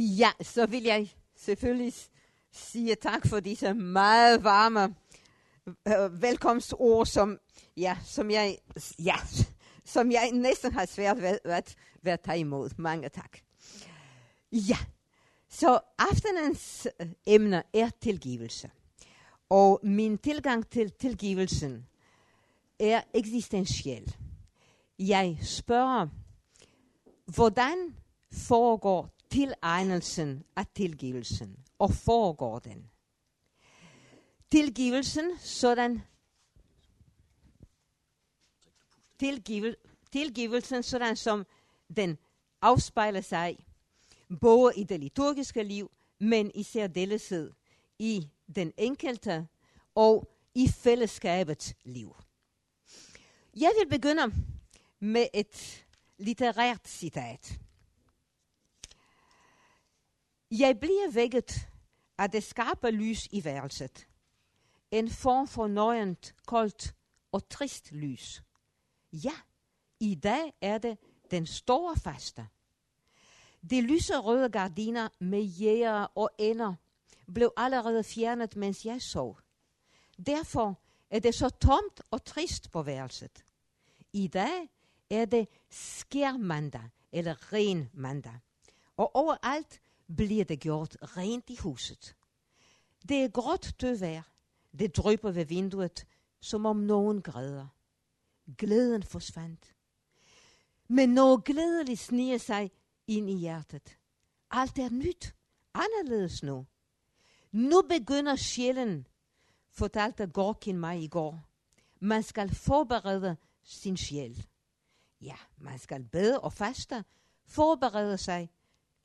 Ja, så vil jeg selvfølgelig sige tak for disse meget varme øh, velkomstord, som, ja, som, jeg, ja, som jeg næsten har svært ved, at, ved at tage imod. Mange tak. Ja, så aftenens øh, emne er tilgivelse. Og min tilgang til tilgivelsen er eksistentiel. Jeg spørger, hvordan foregår tilegnelsen af tilgivelsen, og foregår den? Tilgivelsen, sådan tilgivel, tilgivelsen, sådan som den afspejler sig både i det liturgiske liv, men i særdeleshed i den enkelte og i fællesskabets liv. Jeg vil begynde med et litterært citat. Jeg bliver vækket af det skarpe lys i værelset. En form for nøjent, koldt og trist lys. Ja, i dag er det den store faste. De lyserøde gardiner med jæger og ender blev allerede fjernet, mens jeg sov. Derfor er det så tomt og trist på værelset. I dag er det skærmandag, eller ren mandag. Og overalt bliver det gjort rent i huset. Det er gråt tøvær. Det drypper ved vinduet, som om nogen græder. Glæden forsvandt. Men noget glædeligt sniger sig ind i hjertet. Alt er nyt, anderledes nu. Nu begynder sjælen, fortalte Gorkin mig i går. Man skal forberede sin sjæl. Ja, man skal bede og faste, forberede sig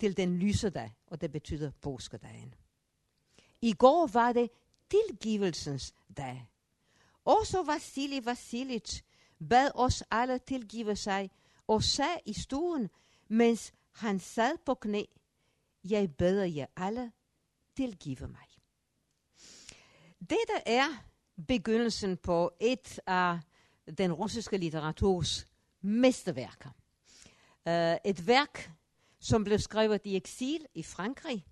til den lyse dag, og det betyder påskedagen. I går var det tilgivelsens dag. Også Vasili Vasilic bad os alle tilgive sig og sagde i stuen, mens han sad på knæ, jeg beder jer alle tilgive mig. Dette er begyndelsen på et af den russiske litteraturs mesterværker. Uh, et værk, som blev skrevet i eksil i Frankrig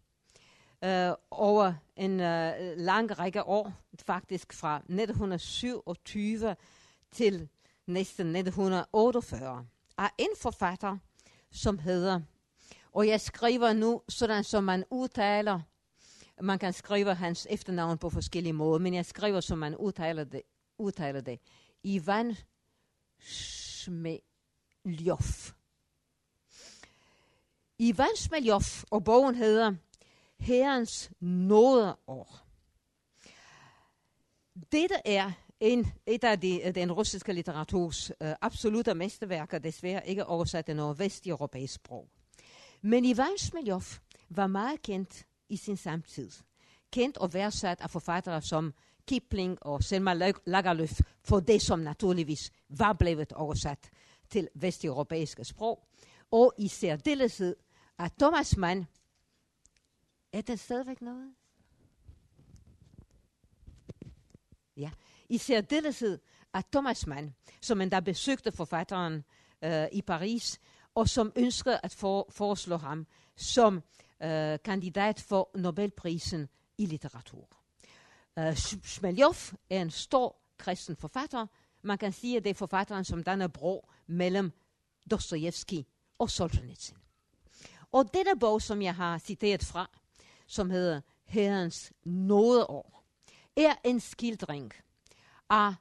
øh, over en øh, lang række år, faktisk fra 1927 til næsten 1948, af en forfatter, som hedder, og jeg skriver nu sådan, som man udtaler, man kan skrive hans efternavn på forskellige måder, men jeg skriver, som man udtaler det, udtaler det. Ivan Smeljov. Ivan Smeljov, og bogen hedder Herrens nådeår. Dette er en, et af de, den russiske litteraturs øh, absolutte mesterværker, desværre ikke oversat til noget vesteuropæisk sprog. Men Ivan Smeljov var meget kendt i sin samtid. Kendt og værdsat af forfattere som Kipling og Selma Lagerlöf for det, som naturligvis var blevet oversat til vesteuropæiske sprog. Og i særdeleshed af Thomas Mann. Er det stadigvæk noget? Ja. I særdeleshed af Thomas Mann, som endda besøgte forfatteren øh, i Paris, og som ønskede at for, foreslå ham som øh, kandidat for Nobelprisen i litteratur. Øh, uh, Smeljov er en stor kristen forfatter. Man kan sige, at det er forfatteren, som danner bro mellem Dostojevski og Solzhenitsyn. Og denne bog, som jeg har citeret fra, som hedder Herrens nådeår, er en skildring af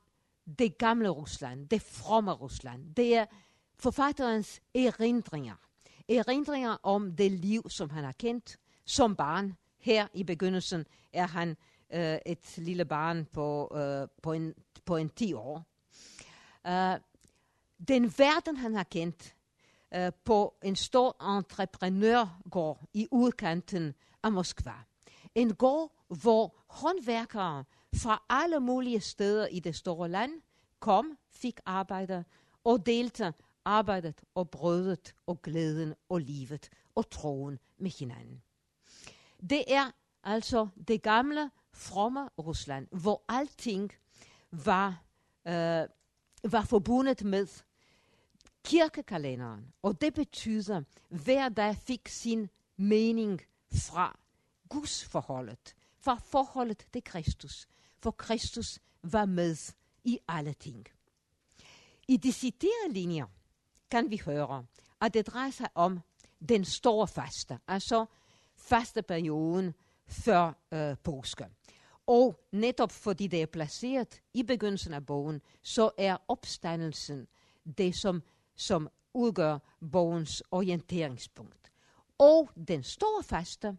det gamle Rusland, det fromme Rusland. Det er forfatterens erindringer. Erindringer om det liv, som han har kendt som barn. Her i begyndelsen er han øh, et lille barn på, øh, på, en, på en 10 år. Uh, den verden, han har kendt uh, på en stor entreprenørgård i udkanten af Moskva. En gård, hvor håndværkere fra alle mulige steder i det store land kom, fik arbejde og delte arbejdet og brødet og glæden og livet og troen med hinanden. Det er altså det gamle, fromme Rusland, hvor alting var, øh, var forbundet med kirkekalenderen. Og det betyder, hver dag fik sin mening fra Guds forholdet, fra forholdet til Kristus, for Kristus var med i alle ting. I de citerede linjer kan vi høre, at det drejer sig om den store faste, altså fasteperioden før øh, påske. Og netop fordi det er placeret i begyndelsen af bogen, så er opstandelsen det, som, som udgør bogens orienteringspunkt. Og den store faste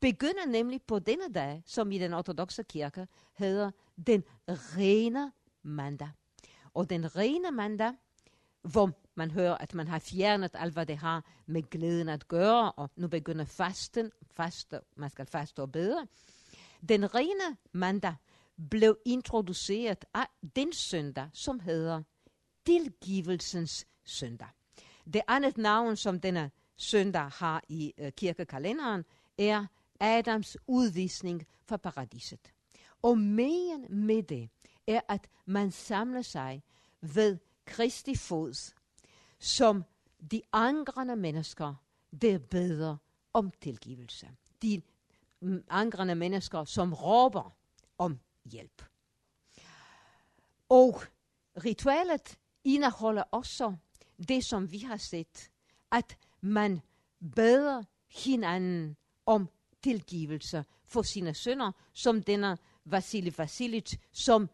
begynder nemlig på denne dag, som i den ortodoxe kirke hedder den rene mandag. Og den rene mandag, hvor man hører, at man har fjernet alt, hvad det har med glæden at gøre, og nu begynder fasten, faste, man skal faste og bedre. Den rene mandag blev introduceret af den søndag, som hedder tilgivelsens søndag. Det andet navn, som denne søndag har i øh, kirkekalenderen, er Adams udvisning fra paradiset. Og meningen med det er, at man samler sig ved Kristi fods, som de angrende mennesker, der beder om tilgivelse. De mm, angrende mennesker, som råber om hjælp. Og ritualet indeholder også det, som vi har set, at man beder hinanden om tilgivelse for sine sønner, som denne Vasili Vasilic, som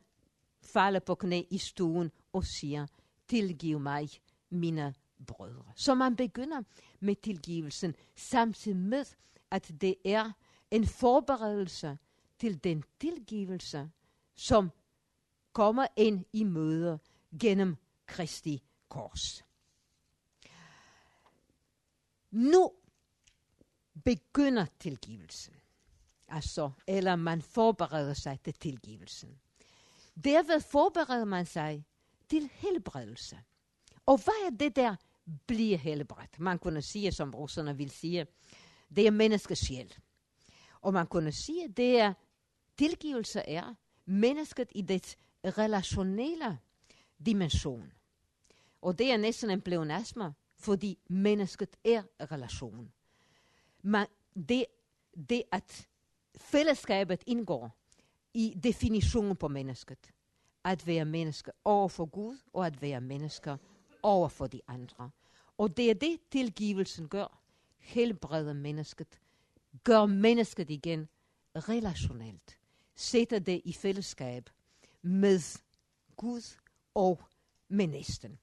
falder på knæ i stuen og siger, tilgiv mig, mine brødre. Så man begynder med tilgivelsen, samtidig med, at det er en forberedelse til den tilgivelse, som kommer ind i møde gennem Kristi kors. Nu begynder tilgivelsen. Altså, eller man forbereder sig til tilgivelsen. Derved forbereder man sig til helbredelse. Og hvad er det der bliver helbredt? Man kunne sige, som russerne vil sige, det er menneskets sjæl. Og man kunne sige, det er tilgivelse er mennesket i det relationelle dimension. Og det er næsten en pleonasme, fordi mennesket er relation. Men det, det at fællesskabet indgår i definitionen på mennesket. At være menneske over for Gud, og at være menneske over for de andre. Og det er det, tilgivelsen gør. Helbreder mennesket. Gør mennesket igen relationelt. Sætter det i fællesskab med Gud og med næsten.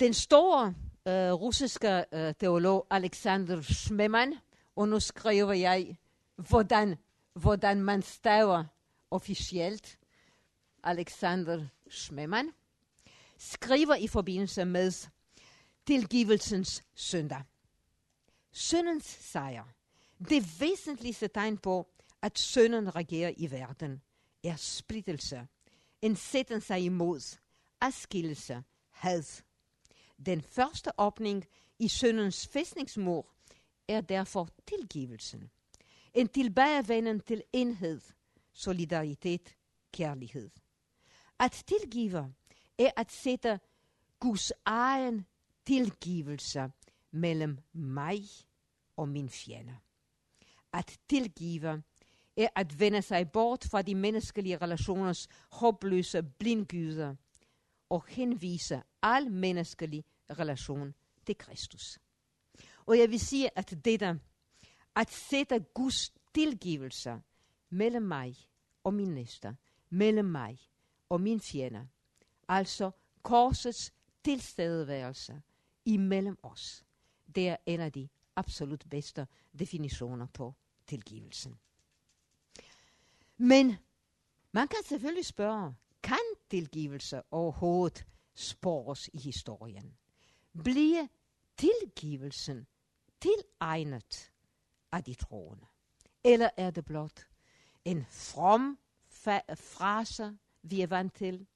Den store øh, russiske øh, teolog Alexander Schmemann, og nu skriver jeg, hvordan, hvordan man staver officielt Alexander Schmemann, skriver i forbindelse med tilgivelsens søndag. Søndens sejr. Det væsentligste tegn på, at sønnen regerer i verden, er splittelse, en sætten sig imod, adskillelse, had. Den første åbning i søndens fæstningsmur er derfor tilgivelsen. En tilbagevenden til enhed, solidaritet, kærlighed. At tilgive er at sætte Guds egen tilgivelse mellem mig og min fjende. At tilgive er at vende sig bort fra de menneskelige relationers håbløse blindgyder og henvise al menneskelig relation til Kristus. Og jeg vil sige, at dette, at sætte Guds tilgivelse mellem mig og min næste, mellem mig og min fjende, altså korsets tilstedeværelse imellem os, det er en af de absolut bedste definitioner på tilgivelsen. Men man kan selvfølgelig spørge, kan tilgivelse overhovedet spores i historien? Bliver tilgivelsen tilegnet af de troende? Eller er det blot en from frase, vi er vant til?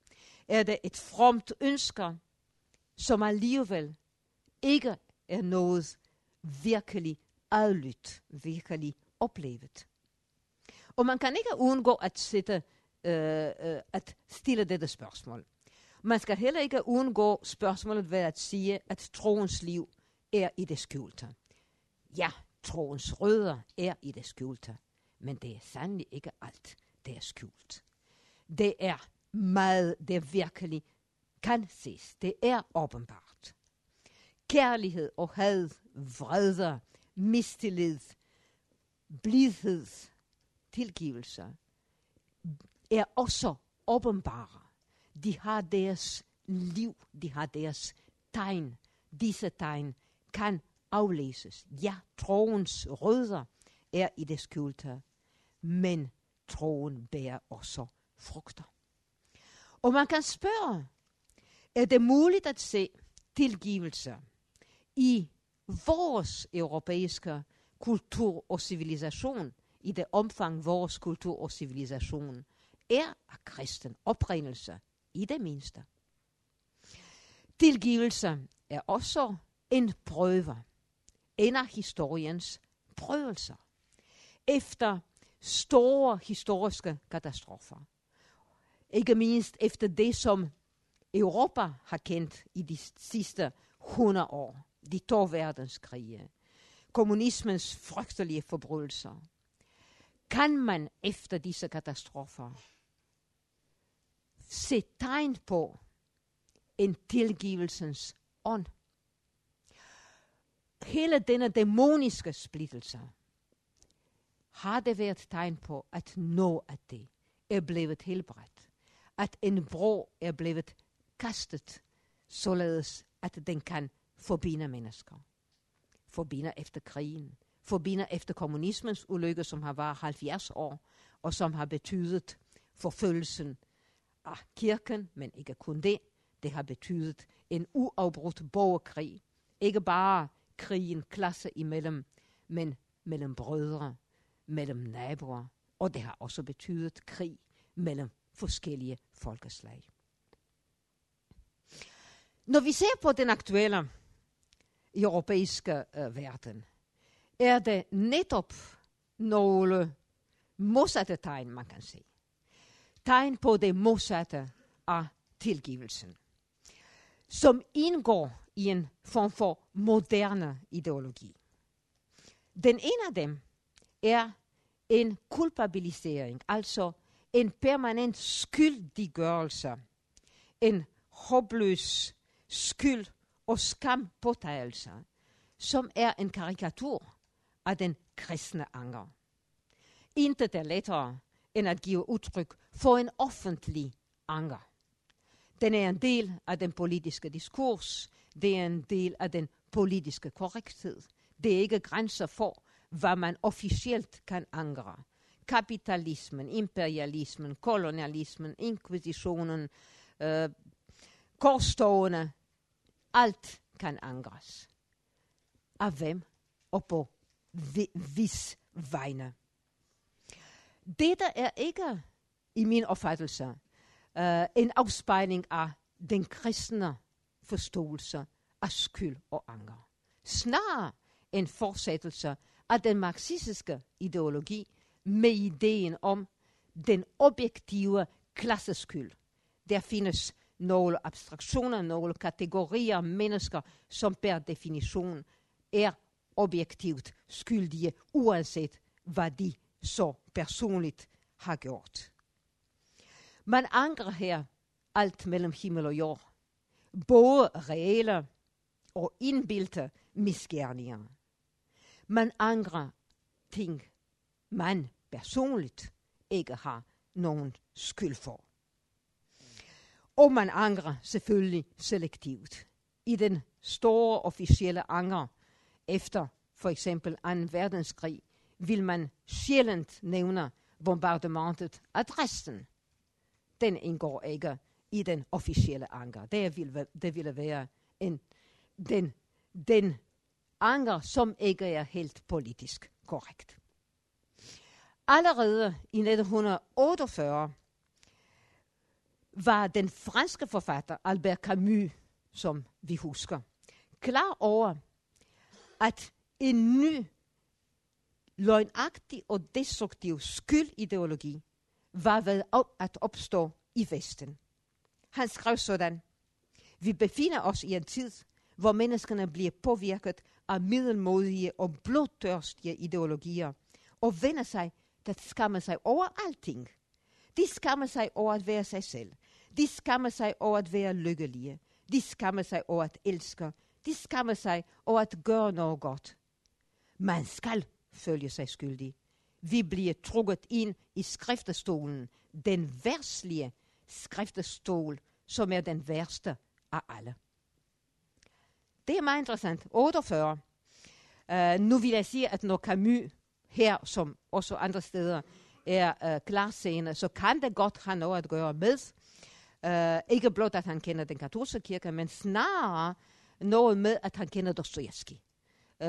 Er det et fromt ønske, som alligevel ikke er noget virkelig adlydt, virkelig oplevet? Og man kan ikke undgå at, sætte, øh, øh, at stille dette spørgsmål. Man skal heller ikke undgå spørgsmålet ved at sige, at troens liv er i det skjulte. Ja, troens rødder er i det skjulte, men det er sandelig ikke alt, det er skjult. Det er meget, det virkelig kan ses. Det er åbenbart. Kærlighed og had, vrede, mistillid, blidhed, tilgivelse er også åbenbare. De har deres liv, de har deres tegn. Disse tegn kan aflæses. Ja, troens rødder er i det skjulte, men troen bærer også frugter. Og man kan spørge, er det muligt at se tilgivelse i vores europæiske kultur og civilisation, i det omfang vores kultur og civilisation er af kristen oprindelse, i det mindste. Tilgivelse er også en prøve, en af historiens prøvelser, efter store historiske katastrofer. Ikke mindst efter det, som Europa har kendt i de sidste 100 år. De to verdenskrige. Kommunismens frygtelige forbrydelser. Kan man efter disse katastrofer se tegn på en tilgivelsens ånd? Hele denne dæmoniske splittelse har det været tegn på, at noget af det er blevet helbredt. At en bro er blevet kastet, således at den kan forbinde mennesker. Forbinde efter krigen. Forbinde efter kommunismens ulykke, som har været 70 år, og som har betydet forfølgelsen af kirken, men ikke kun det. Det har betydet en uafbrudt borgerkrig. Ikke bare krigen klasse imellem, men mellem brødre, mellem naboer, og det har også betydet krig mellem forskellige folkeslag. Når vi ser på den aktuelle europæiske uh, verden, er det netop nogle modsatte tegn, man kan se. Tegn på det modsatte af tilgivelsen, som indgår i en form for moderne ideologi. Den ene af dem er en kulpabilisering, altså en permanent skyldiggørelse, en håbløs skyld og skampåtagelse, som er en karikatur af den kristne anger. Intet er lettere end at give udtryk for en offentlig anger. Den er en del af den politiske diskurs. Det er en del af den politiske korrekthed. Det er ikke grænser for, hvad man officielt kan angre. Kapitalismen, imperialismen, kolonialismen, inkvisitionen, øh, korstogene, alt kan angres. Af hvem og på vis vegne. Dette er ikke, i min opfattelse, uh, en afspejling af den kristne forståelse af skyld og anger. Snarere en fortsættelse af den marxistiske ideologi med ideen om den objektive klasseskyld. Der findes nogle abstraktioner, nogle kategorier mennesker, som per definition er objektivt skyldige, uanset hvad de så personligt har gjort. Man angrer her alt mellem himmel og jord. Både reelle og indbildte misgerninger. Man angrer ting, man personligt ikke har nogen skyld for. Og man angrer selvfølgelig selektivt. I den store officielle anger efter for eksempel 2. verdenskrig vil man sjældent nævne bombardementet af Dresden. Den indgår ikke i den officielle anger. Det ville, det ville være en, den, den anger, som ikke er helt politisk korrekt. Allerede i 1948 var den franske forfatter Albert Camus, som vi husker, klar over, at en ny løgnagtig og destruktiv skyldideologi var ved at opstå i Vesten. Han skrev sådan, vi befinder os i en tid, hvor menneskene bliver påvirket af middelmodige og blodtørstige ideologier, og vender sig, der skammer sig over alting. De skammer sig over at være sig selv. De skammer sig over at være lykkelige. De skammer sig over at elske. De skammer sig over at gøre noget godt. Man skal følge sig skyldig. Vi bliver trukket ind i skriftestolen, den værslige skriftestol, som er den værste af alle. Det er meget interessant. 48. Uh, øh, nu vil jeg sige, at når Camus her, som også andre steder, er øh, uh, klarseende, så kan det godt have noget at gøre med, uh, ikke blot at han kender den katolske kirke, men snarere noget med, at han kender Dostoyevsky. Uh,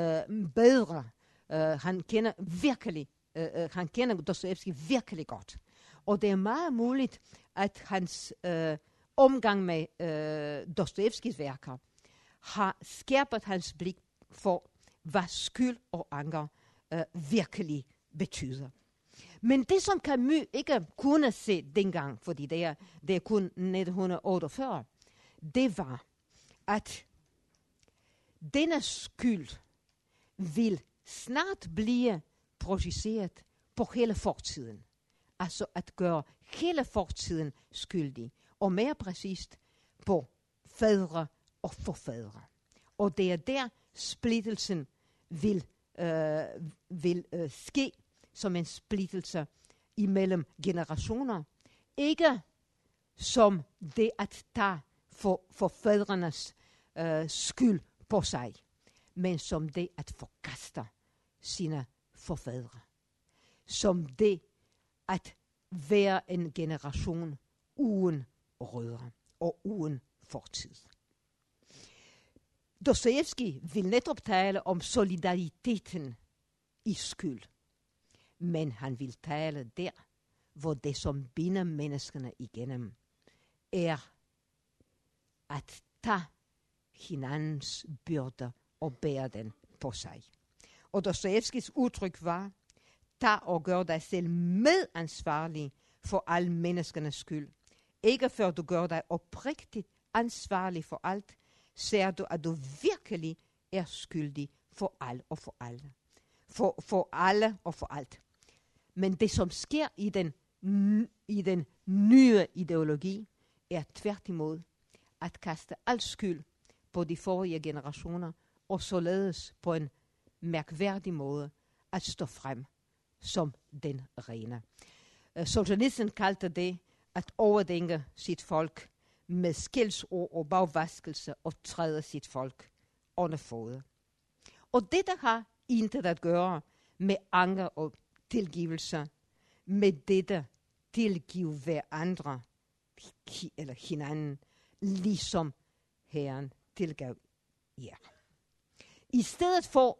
bedre. Uh, han kender virkelig, uh, han kender Dostoevsky virkelig godt. Og det er meget muligt, at hans uh, omgang med uh, Dostojevskis værker har skærpet hans blik for, hvad skyld og anger uh, virkelig betyder. Men det, som Camus ikke kunne se dengang, fordi det er, det er kun 1948, det var, at denne skyld vil snart blive projiceret på hele fortiden. Altså at gøre hele fortiden skyldig, og mere præcist på fædre og forfædre. Og det er der splittelsen vil, øh, vil øh, ske som en splittelse imellem generationer. Ikke som det at tage for, for fædrenes øh, skyld på sig, men som det at forkaste sine forfædre. Som det at være en generation uden rødder og uden fortid. Dostoevsky vil netop tale om solidariteten i skyld. Men han vil tale der, hvor det som binder menneskene igennem, er at tage hinandens byrder og bære den på sig. Og Dostojevskis udtryk var, tag og gør dig selv medansvarlig for alle menneskernes skyld. Ikke før du gør dig oprigtigt ansvarlig for alt, ser du, at du virkelig er skyldig for alt og for alle. For, for alle og for alt. Men det, som sker i den, i den nye ideologi, er tværtimod at kaste al skyld på de forrige generationer, og således på en mærkværdig måde at stå frem som den rene. Øh, solzhenitsyn kaldte det at overdænke sit folk med skældsord og bagvaskelse og træde sit folk under fod. Og det, der har intet at gøre med anger og tilgivelse, med dette tilgive hver andre eller hinanden, ligesom Herren tilgav jer. I stedet for,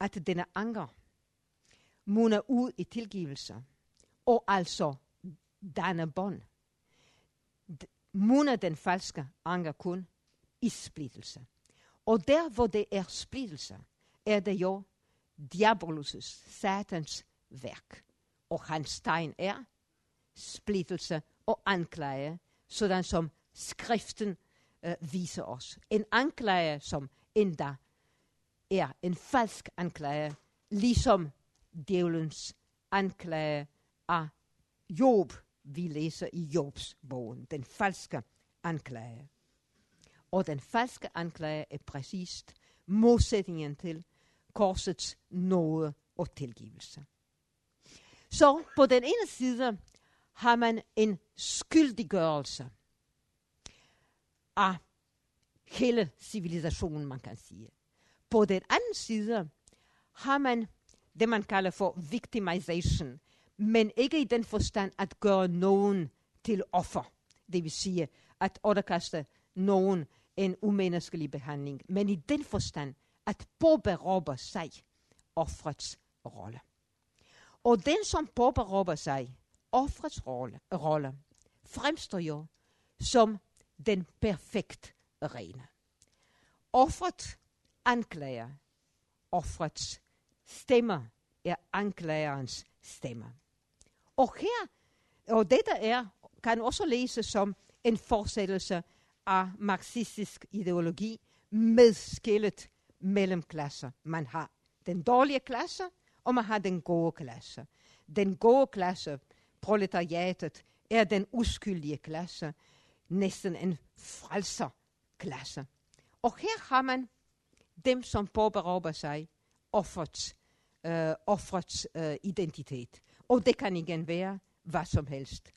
at denne anger munder ud i tilgivelse, og altså danne bånd, munder den falske anger kun i splittelse. Og der, hvor det er splittelse, er det jo diabolus, satans værk. Og hans tegn er splittelse og anklage, sådan som skriften øh, viser os. En anklage, som endda er en falsk anklage, ligesom djævelens anklage af Job, vi læser i Jobs bogen, den falske anklage. Og den falske anklage er præcist modsætningen til korsets nåde og tilgivelse. Så på den ene side har man en skyldiggørelse af hele civilisationen, man kan sige. På den anden side har man det, man kalder for victimization, men ikke i den forstand at gøre nogen til offer. Det vil sige at underkaste nogen en umenneskelig behandling, men i den forstand at påberåbe sig offrets rolle. Og den, som påberåber sig offrets rolle, rolle, fremstår jo som den perfekt rene. Offret anklager, offrets stemme er anklagerens stemme. Og her, og dette er, kan også læses som en fortsættelse af marxistisk ideologi med skillet mellemklasser. Man har den dårlige klasse, og man har den gode klasse. Den gode klasse, proletariatet, er den uskyldige klasse, næsten en frelserklasse. Og her har man dem, som påberåber sig offrets, øh, offrets øh, identitet. Og det kan igen være hvad som helst.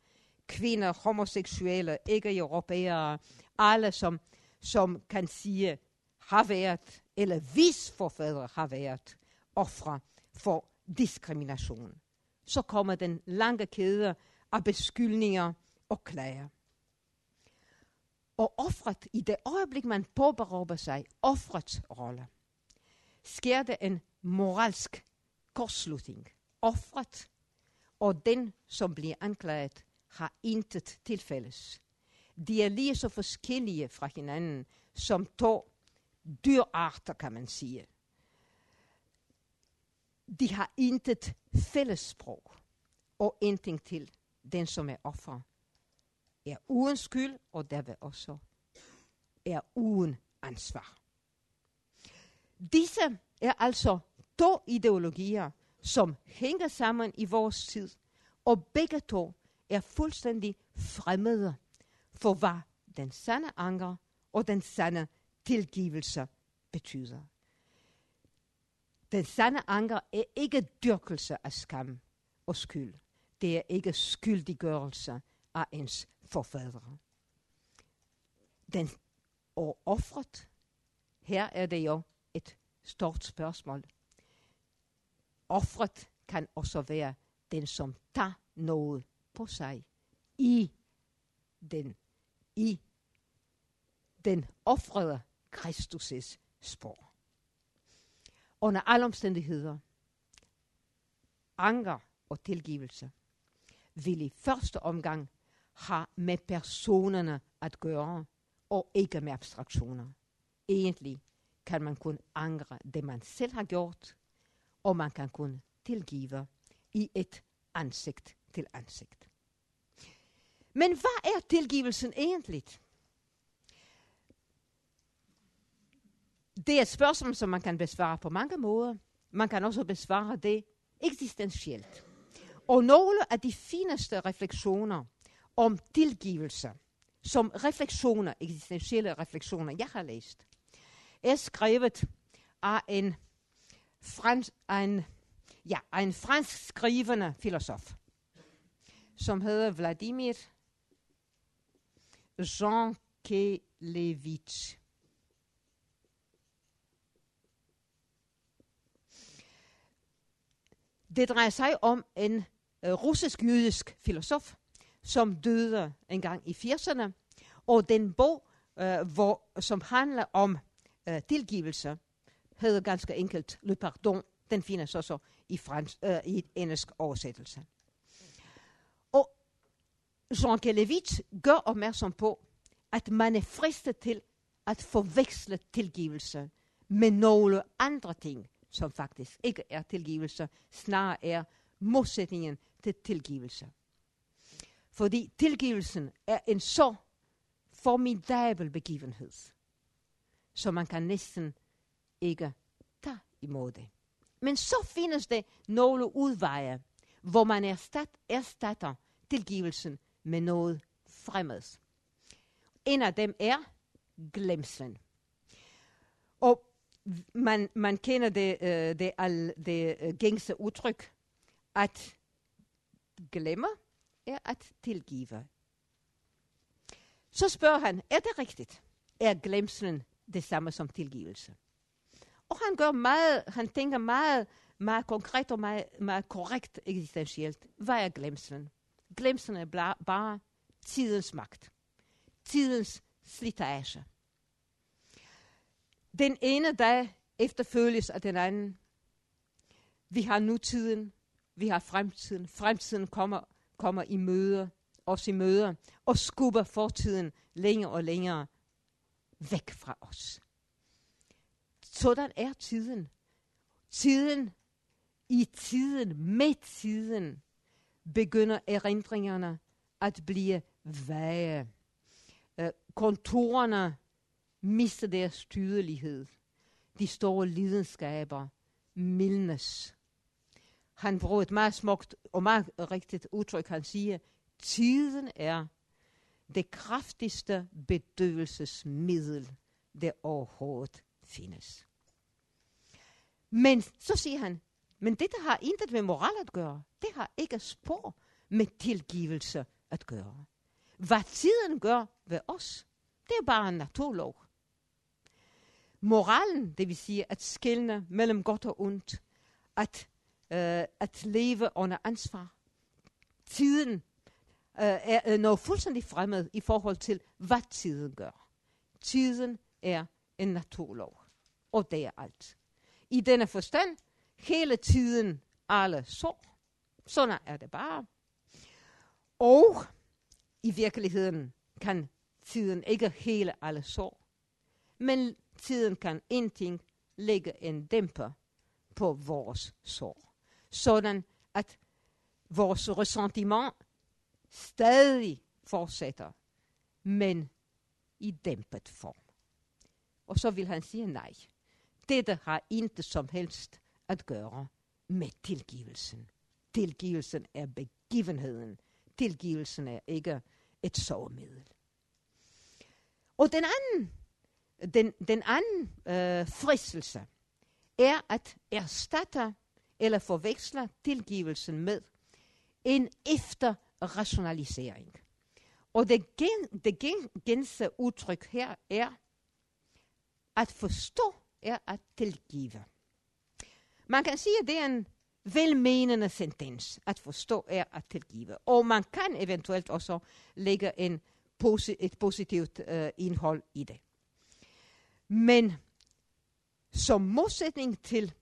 Kvinder, homoseksuelle, ikke-europæere, alle som, som kan sige, har været, eller vis forfædre har været ofre for diskrimination. Så kommer den lange kæde af beskyldninger og klager. Og offret, i det øjeblik man påberåber sig offrets rolle, sker der en moralsk kortslutning. Offret og den, som bliver anklaget, har intet til fælles. De er lige så forskellige fra hinanden, som to dyrarter, kan man sige. De har intet fælles sprog og intet til den, som er offer. Er uden skyld, og derved også er uden ansvar. Disse er altså to ideologier, som hænger sammen i vores tid, og begge to er fuldstændig fremmede for hvad den sande anger og den sande tilgivelse betyder. Den sande anger er ikke dyrkelse af skam og skyld. Det er ikke skyldiggørelse af ens forfædre. Den, og offret, her er det jo et stort spørgsmål. Offret kan også være den, som tager noget på sig i den, i den offrede Kristus' spor. Under alle omstændigheder, anger og tilgivelse vil i første omgang har med personerne at gøre, og ikke med abstraktioner. Egentlig kan man kun angre det, man selv har gjort, og man kan kun tilgive i et ansigt til ansigt. Men hvad er tilgivelsen egentlig? Det er et spørgsmål, som man kan besvare på mange måder. Man kan også besvare det eksistentielt. Og nogle af de fineste refleksioner om tilgivelse, som refleksioner, eksistentielle refleksioner, jeg har læst, er skrevet af en, frans, en, ja, en fransk skrivende filosof, som hedder Vladimir Jean Kelevich. Det drejer sig om en uh, russisk-jødisk filosof, som døde engang i 80'erne, og den bog, øh, hvor, som handler om øh, tilgivelse, hedder ganske enkelt Le Pardon. Den findes også i, fransk, øh, i engelsk oversættelse. Og Jean Kelevich gør opmærksom på, at man er fristet til at forveksle tilgivelse med nogle andre ting, som faktisk ikke er tilgivelse, snarere er modsætningen til tilgivelse. Fordi tilgivelsen er en så formidabel begivenhed, så man kan næsten ikke tage imod det. Men så findes det nogle udveje, hvor man erstat, erstatter tilgivelsen med noget fremmed. En af dem er glemslen. Og man, man kender det, uh, det, al, det øh, gængse udtryk, at glemme er at tilgive. Så spørger han, er det rigtigt? Er glemslen det samme som tilgivelse? Og han gør meget, han tænker meget, meget konkret og meget, meget korrekt eksistentielt. Hvad er glemslen? Glemslen er bare tidens magt. Tidens slitage. Den ene dag efterfølges af den anden. Vi har nutiden, vi har fremtiden. Fremtiden kommer, kommer i møder, os i møder, og skubber fortiden længere og længere væk fra os. Sådan er tiden. Tiden, i tiden, med tiden, begynder erindringerne at blive vage. Uh, øh, kontorerne mister deres tydelighed. de store lidenskaber mildnes. Han bruger et meget smukt og meget rigtigt udtryk. Han siger, tiden er det kraftigste bedøvelsesmiddel, der overhovedet findes. Men så siger han, men det der har intet med moral at gøre. Det har ikke spor med tilgivelse at gøre. Hvad tiden gør ved os, det er bare en naturlov. Moralen, det vil sige at skille mellem godt og ondt, at, øh, at leve under ansvar. Tiden øh, er øh, noget fuldstændig fremmed i forhold til, hvad tiden gør. Tiden er en naturlov, og det er alt. I denne forstand, hele tiden alle så. Sådan er det bare. Og i virkeligheden kan tiden ikke hele alle så. Men tiden kan en ting lægge en dæmper på vores sår. Sådan at vores ressentiment stadig fortsætter, men i dæmpet form. Og så vil han sige nej. Dette har intet som helst at gøre med tilgivelsen. Tilgivelsen er begivenheden. Tilgivelsen er ikke et sovemiddel. Og den anden, den, den anden øh, fristelse er at erstatte eller forveksler tilgivelsen med en efterrationalisering. Og det, gen, det gen, gense udtryk her er, at forstå er at tilgive. Man kan sige, at det er en velmenende sentens. At forstå er at tilgive. Og man kan eventuelt også lægge en posi- et positivt uh, indhold i det. Men som modsætning til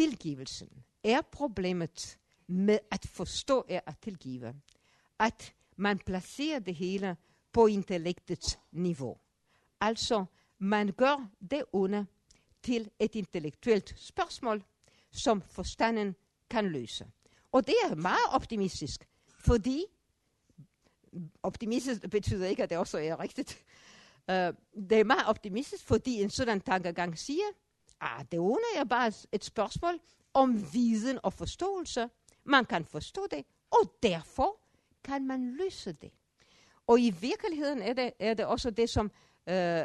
tilgivelsen er problemet med at forstå er at tilgive, at man placerer det hele på intellektets niveau. Altså, man gør det onde til et intellektuelt spørgsmål, som forstanden kan løse. Og det er meget optimistisk, fordi optimistisk betyder ikke, at det også er rigtigt. Uh, det er meget optimistisk, fordi en sådan tankegang siger, ah, det onde er bare et spørgsmål om viden og forståelse. Man kan forstå det, og derfor kan man løse det. Og i virkeligheden er det, er det også det, som øh,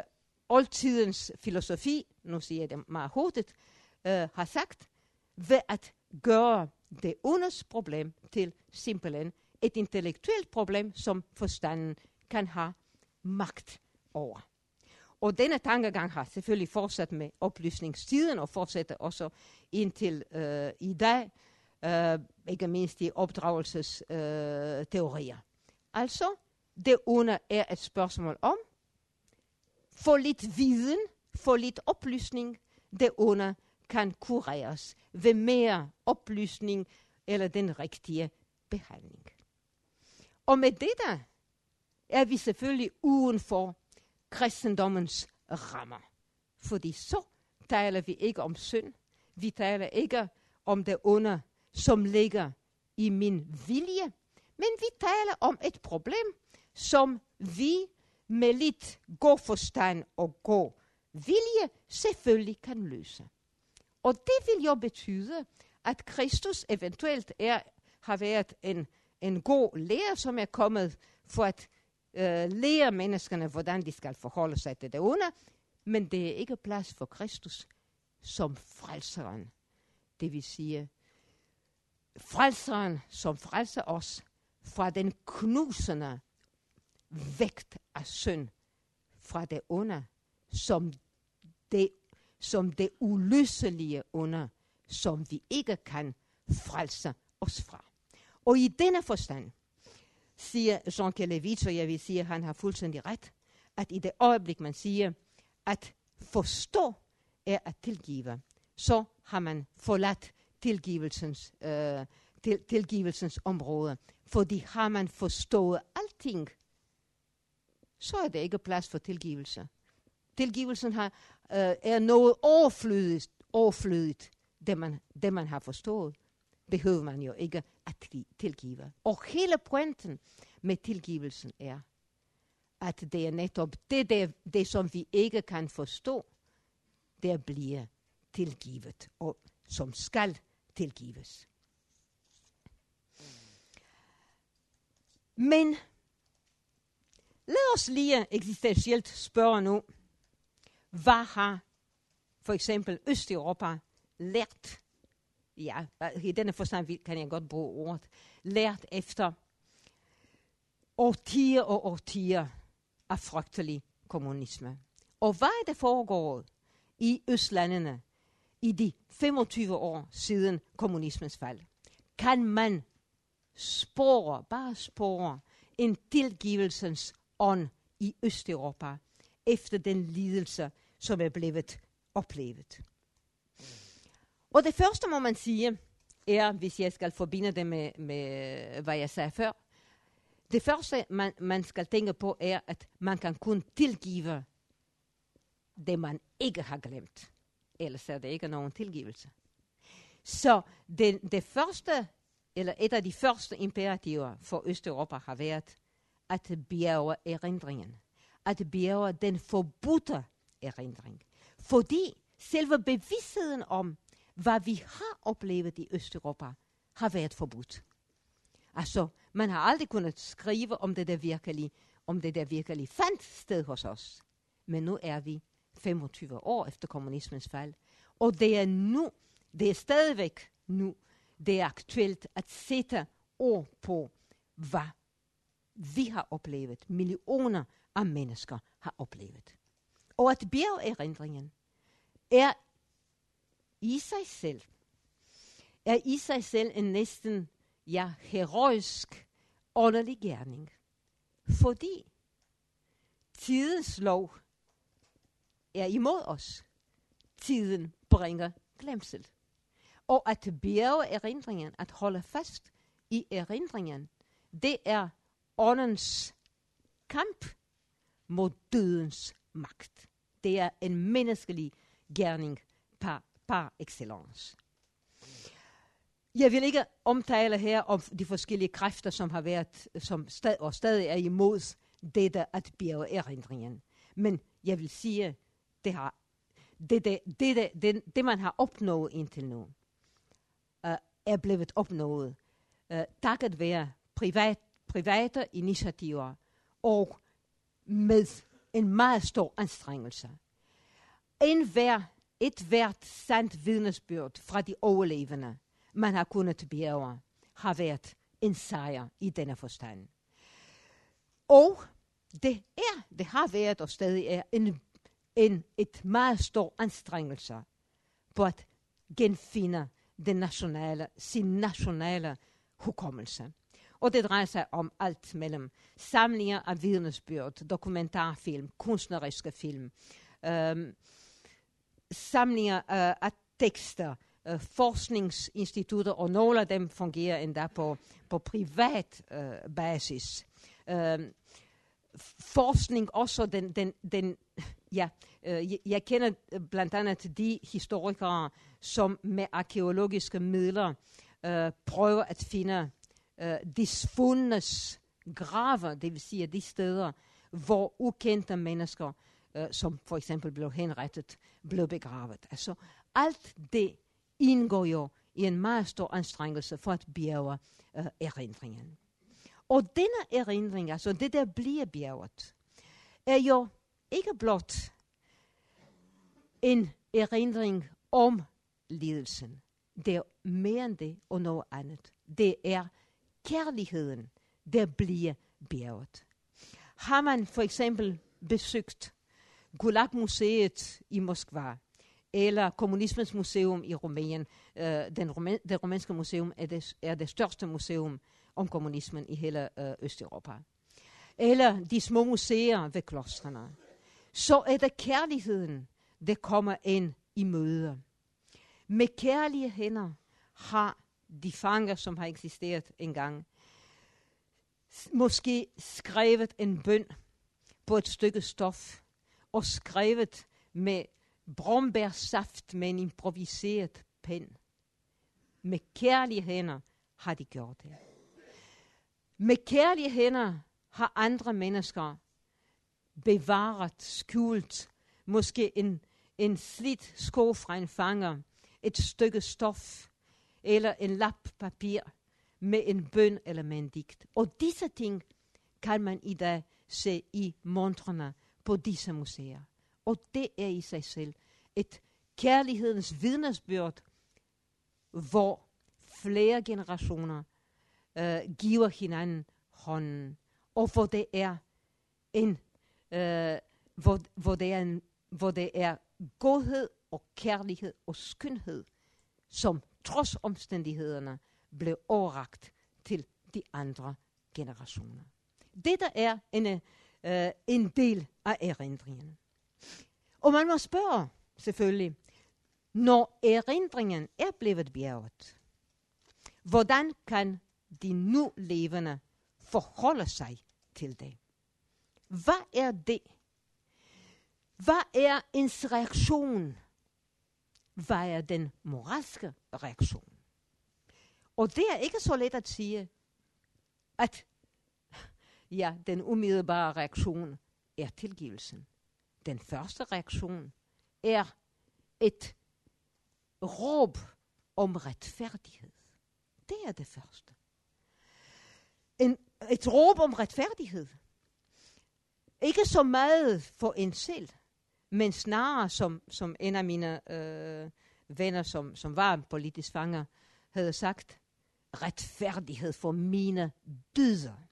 oldtidens filosofi, nu siger jeg det meget hurtigt, øh, har sagt, ved at gøre det ondes problem til simpelthen et intellektuelt problem, som forstanden kan have magt over. Og denne tankegang har selvfølgelig fortsat med oplysningstiden, og fortsætter også indtil øh, i dag, øh, ikke mindst i opdragelsesteorier. Øh, altså, det under er et spørgsmål om, få lidt viden, få lidt oplysning, det under kan kureres ved mere oplysning eller den rigtige behandling. Og med der er vi selvfølgelig uden for kristendommens rammer. Fordi så taler vi ikke om synd. Vi taler ikke om det onde, som ligger i min vilje. Men vi taler om et problem, som vi med lidt god forstand og god vilje selvfølgelig kan løse. Og det vil jo betyde, at Kristus eventuelt er, har været en, en god lærer, som er kommet for at øh, lære menneskene, hvordan de skal forholde sig til det onde, men det er ikke plads for Kristus som frelseren. Det vil sige, frelseren, som frelser os fra den knusende vægt af synd, fra det onde, som det som det uløselige under, som vi ikke kan frelse os fra. Og i denne forstand siger Jean Kelevich, og jeg vil sige, at han har fuldstændig ret, at i det øjeblik, man siger, at forstå er at tilgive, så har man forladt tilgivelsens, øh, til, tilgivelsens område. Fordi har man forstået alting, så er det ikke plads for tilgivelse. Tilgivelsen har, øh, er noget overflødigt, overflødigt det, man, det man har forstået, behøver man jo ikke at tilgive. Og hele pointen med tilgivelsen er, at det er netop det, det, det som vi ikke kan forstå, der bliver tilgivet, og som skal tilgives. Men lad os lige eksistentielt spørge nu, hvad har for eksempel Østeuropa lært, ja, i denne forstand kan jeg godt bruge ordet, lært efter årtier og årtier af frygtelig kommunisme. Og hvad er det foregået i Østlandene i de 25 år siden kommunismens fald? Kan man spore, bare spore, en tilgivelsens ånd i Østeuropa efter den lidelse, som er blevet oplevet. Og det første må man sige, er, hvis jeg skal forbinde det med, med hvad jeg sagde før, det første, man, man skal tænke på, er, at man kan kun tilgive det, man ikke har glemt. Ellers er det ikke nogen tilgivelse. Så det, det første, eller et af de første imperativer for Østeuropa har været, at bjerge erindringen. At bjerge den forbudte erindring. Fordi selve bevidstheden om, hvad vi har oplevet i Østeuropa, har været forbudt. Altså, man har aldrig kunnet skrive om det der virkelig, om det der virkelig fandt sted hos os. Men nu er vi 25 år efter kommunismens fald, og det er nu, det er stadigvæk nu, det er aktuelt at sætte ord på, hvad vi har oplevet, millioner af mennesker har oplevet. Og at bjergerindringen er i sig selv, er i sig selv en næsten ja, heroisk åndelig gerning. Fordi tidens lov er imod os. Tiden bringer glemsel. Og at bjerge erindringen, at holde fast i erindringen, det er åndens kamp mod dødens magt. Det er en menneskelig gerning par, excellence. Jeg vil ikke omtale her om de forskellige kræfter, som har været, som stad, og stadig er imod dette at bjerge erindringen. Men jeg vil sige, det, har, det, det, det, det, det man har opnået indtil nu, uh, er blevet opnået uh, takket være privat, private initiativer og med en meget stor anstrengelse. En hver, et hvert sandt vidnesbyrd fra de overlevende, man har kunnet bjerge, har været en sejr i denne forstand. Og det er, det har været og stadig er en, en, et meget stor anstrengelse på at genfinde den nationale, sin nationale hukommelse. Og det drejer sig om alt mellem samlinger af vidnesbyrd, dokumentarfilm, kunstneriske film, øhm, samlinger øh, af tekster, øh, forskningsinstitutter, og nogle af dem fungerer endda på, på privat øh, basis. Øh, forskning også, den, den, den ja, øh, jeg kender øh, blandt andet de historikere, som med arkeologiske midler øh, prøver at finde øh, de svundnes graver, det vil sige de steder, hvor ukendte mennesker, øh, som for eksempel blev henrettet, blev begravet. Altså alt det indgår jo i en meget stor anstrengelse for at bjerge øh, erindringen. Og denne erindring, altså det der bliver bjerget, er jo ikke blot en erindring om lidelsen. Det er mere end det og noget andet. Det er kærligheden, der bliver bjerget. Har man for eksempel besøgt Gulag-museet i Moskva, eller Kommunismens Museum i Rumænien. Uh, den Rumæ- det rumænske museum er det, er det største museum om kommunismen i hele uh, Østeuropa. Eller de små museer ved klostrene. Så er det kærligheden, der kommer ind i møde. Med kærlige hænder har de fanger, som har eksisteret engang, måske skrevet en bøn på et stykke stof, og skrevet med brombærsaft med en improviseret pen. Med kærlige hænder har de gjort det. Med kærlige hænder har andre mennesker bevaret, skjult, måske en, en slidt sko fra en fanger, et stykke stof eller en lap papir med en bøn eller med en digt. Og disse ting kan man i dag se i montrene på disse museer. Og det er i sig selv et kærlighedens vidnesbyrd, hvor flere generationer øh, giver hinanden hånden, og hvor det er en, øh, hvor, hvor, det er en, hvor det er godhed og kærlighed og skønhed, som trods omstændighederne blev overragt til de andre generationer. Dette er en, øh, øh, en del af erindringen. Og man må spørge, selvfølgelig, når erindringen er blevet bjerget, hvordan kan de nu levende forholde sig til det? Hvad er det? Hvad er ens reaktion? Hvad er den moralske reaktion? Og det er ikke så let at sige, at ja, den umiddelbare reaktion er tilgivelsen. Den første reaktion er et råb om retfærdighed. Det er det første. En, et råb om retfærdighed. Ikke så meget for en selv, men snarere som, som en af mine øh, venner, som, som var politisk fanger, havde sagt, retfærdighed for mine dyder.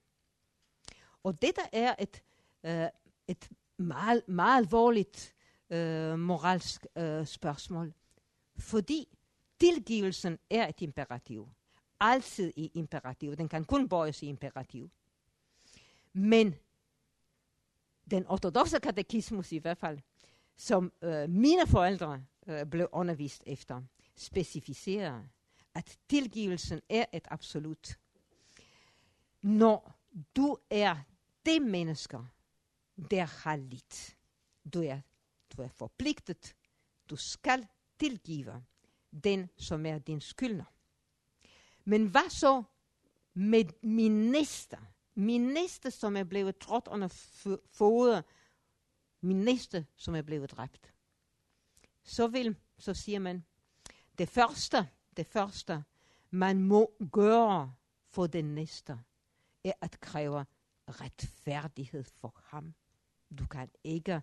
Og dette er et, øh, et meget, meget alvorligt øh, moralsk øh, spørgsmål, fordi tilgivelsen er et imperativ. Altid i imperativ. Den kan kun bøjes i imperativ. Men den ortodoxe katekismus i hvert fald, som øh, mine forældre øh, blev undervist efter, specificerer, at tilgivelsen er et absolut. Når du er det mennesker, der har lidt. Du er, du er forpligtet. Du skal tilgive den, som er din skyldner. Men hvad så med min næste? Min næste, som er blevet trådt under foder. Min næste, som er blevet dræbt. Så vil, så siger man, det første, det første, man må gøre for den næste, er at kræve retfærdighed for ham. Du kan ikke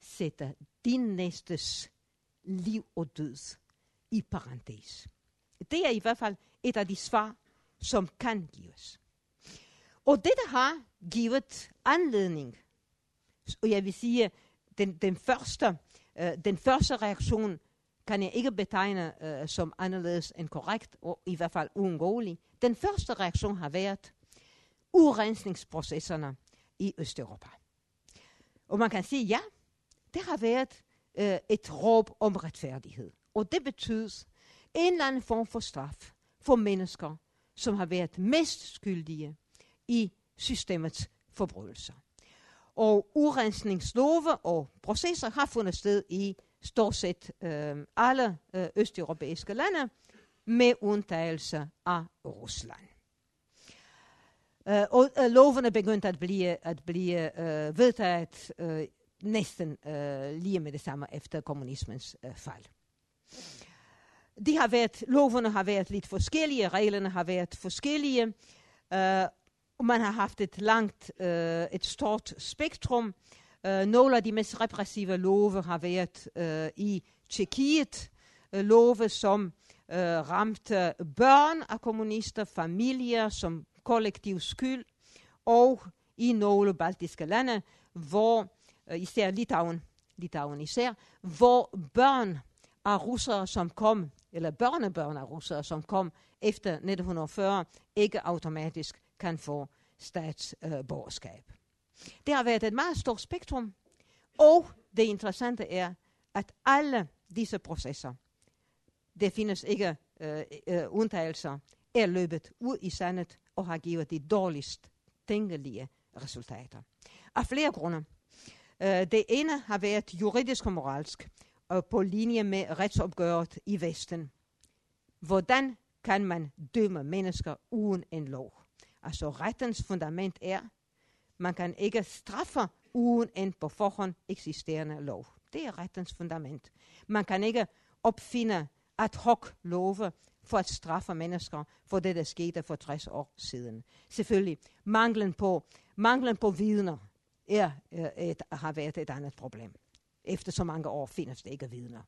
sætte din næstes liv og død i parentes. Det er i hvert fald et af de svar, som kan gives. Og dette har givet anledning, og jeg vil sige, den, den, første, øh, den første reaktion kan jeg ikke betegne øh, som anderledes end korrekt, og i hvert fald uundgåelig. Den første reaktion har været urensningsprocesserne i Østeuropa. Og man kan sige, ja, det har været øh, et råb om retfærdighed. Og det betyder en eller anden form for straf for mennesker, som har været mest skyldige i systemets forbrydelser. Og urensningslove og processer har fundet sted i stort set øh, alle øh, østeuropæiske lande, med undtagelse af Rusland. Uh, og eh, uh, lovene begyndte at blive, at blive uh, vedtaget uh, næsten uh, lige med det samme efter kommunismens uh, fald. De har været, lovene har været lidt forskellige, reglerne har været forskellige, uh, og man har haft et langt, uh, et stort spektrum. Uh, nogle af de mest repressive love har været uh, i Tjekkiet, uh, love som uh, ramte børn af kommunister, familier som kollektiv skyld, og i nogle baltiske lande, hvor øh, især Litauen, Litauen især, hvor børn af russere, som kom, eller børnebørn af russere, som kom efter 1940, ikke automatisk kan få statsborgerskab. Uh, det har været et meget stort spektrum, og det interessante er, at alle disse processer, det findes ikke uh, uh, undtagelser, er løbet ud i sandet og har givet de dårligst tænkelige resultater. Af flere grunde. Øh, det ene har været juridisk og moralsk, og på linje med retsopgøret i Vesten. Hvordan kan man dømme mennesker uden en lov? Altså rettens fundament er, man kan ikke straffe uden en på forhånd eksisterende lov. Det er rettens fundament. Man kan ikke opfinde ad hoc love for at straffe mennesker for det, der skete for 60 år siden. Selvfølgelig, manglen på, manglen på vidner er, er et, har været et andet problem. Efter så mange år findes det ikke vidner.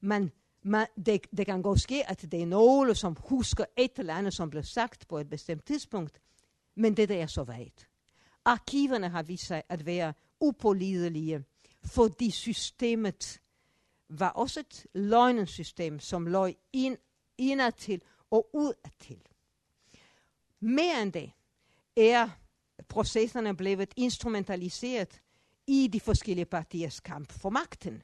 Men man, det, det kan godt ske, at det er nogle, som husker et eller andet, som blev sagt på et bestemt tidspunkt, men det er så vagt. Arkiverne har vist sig at være upålidelige, fordi systemet var også et løgnensystem, som lå ind, indadtil og udadtil. Mere end det er processerne blevet instrumentaliseret i de forskellige partiers kamp for magten.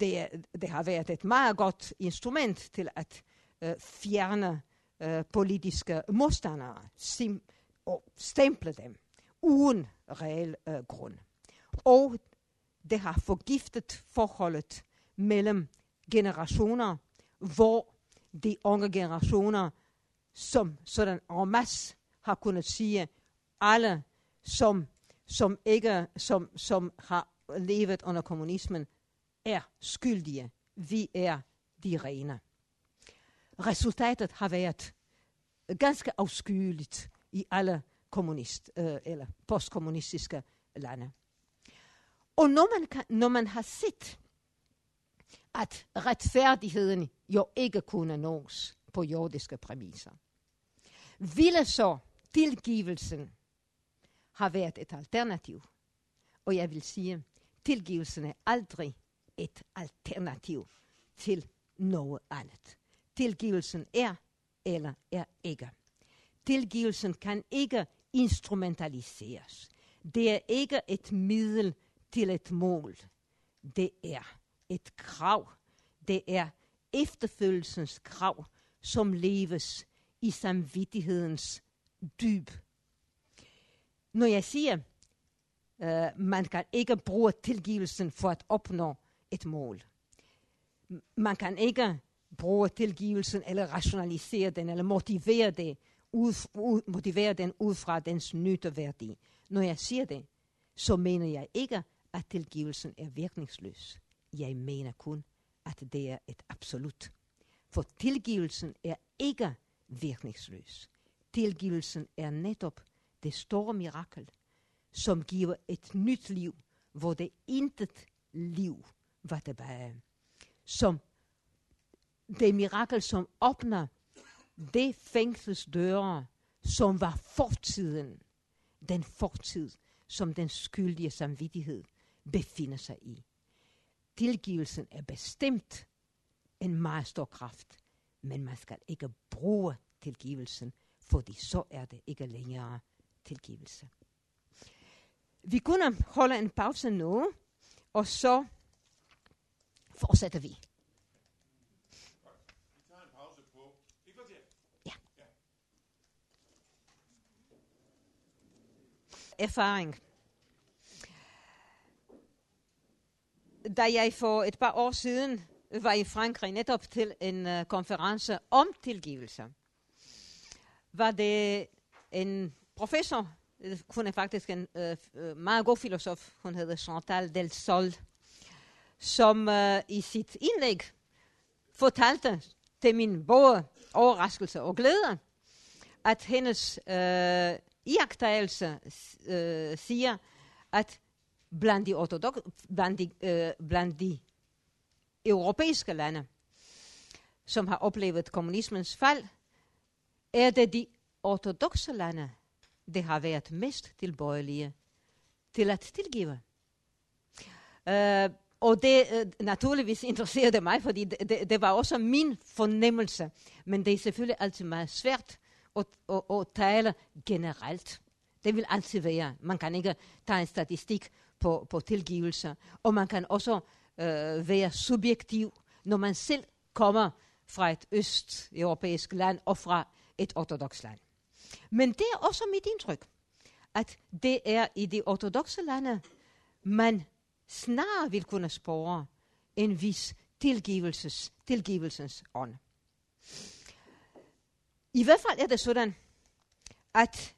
Det, det har været et meget godt instrument til at uh, fjerne uh, politiske modstandere sim, og stemple dem uden reel uh, grund. Og det har forgiftet forholdet mellem generationer, hvor de unge generationer, som sådan en masse har kunnet sige, alle som, som, ikke, som, som har levet under kommunismen, er skyldige. Vi er de rene. Resultatet har været ganske afskyeligt i alle kommunist, øh, eller postkommunistiske lande. Og når man, kan, når man har set, at retfærdigheden jo ikke kunne nås på jordiske præmisser, ville så tilgivelsen har været et alternativ. Og jeg vil sige, tilgivelsen er aldrig et alternativ til noget andet. Tilgivelsen er eller er ikke. Tilgivelsen kan ikke instrumentaliseres. Det er ikke et middel til et mål. Det er et krav. Det er efterfølgelsens krav, som leves i samvittighedens dyb. Når jeg siger, øh, man kan ikke bruge tilgivelsen for at opnå et mål. Man kan ikke bruge tilgivelsen eller rationalisere den eller motivere, det, ud, ud, motivere den ud fra dens nytteværdi. Når jeg siger det, så mener jeg ikke, at tilgivelsen er virkningsløs. Jeg mener kun, at det er et absolut. For tilgivelsen er ikke virkningsløs. Tilgivelsen er netop det store mirakel, som giver et nyt liv, hvor det intet liv var tilbage. Som det mirakel, som åbner det fængselsdøre, som var fortiden. Den fortid, som den skyldige samvittighed befinder sig i. Tilgivelsen er bestemt en meget stor kraft, men man skal ikke bruge tilgivelsen, fordi så er det ikke længere tilgivelse. Vi kunne holde en pause nu, og så fortsætter vi. erfaring. Da jeg for et par år siden var i Frankrig netop til en uh, konference om tilgivelse, var det en professor, øh, hun er faktisk en uh, meget god filosof, hun hedder Chantal Del Sol, som uh, i sit indlæg fortalte til min både overraskelse og glæde, at hendes uh, iagtagelse uh, siger, at blandt de, ortodox, blandt, de, øh, blandt de europæiske lande, som har oplevet kommunismens fald, er det de ortodoxe lande, der har været mest tilbøjelige til at tilgive. Uh, og det uh, naturligvis interesserede mig, fordi det, det, det var også min fornemmelse. Men det er selvfølgelig altid meget svært at, at, at tale generelt. Det vil altid være. Man kan ikke tage en statistik på, på tilgivelser. Og man kan også øh, være subjektiv, når man selv kommer fra et østeuropæisk land og fra et ortodox land. Men det er også mit indtryk, at det er i de ortodoxe lande, man snarere vil kunne spore en vis tilgivelses, tilgivelsens ånd. I hvert fald er det sådan, at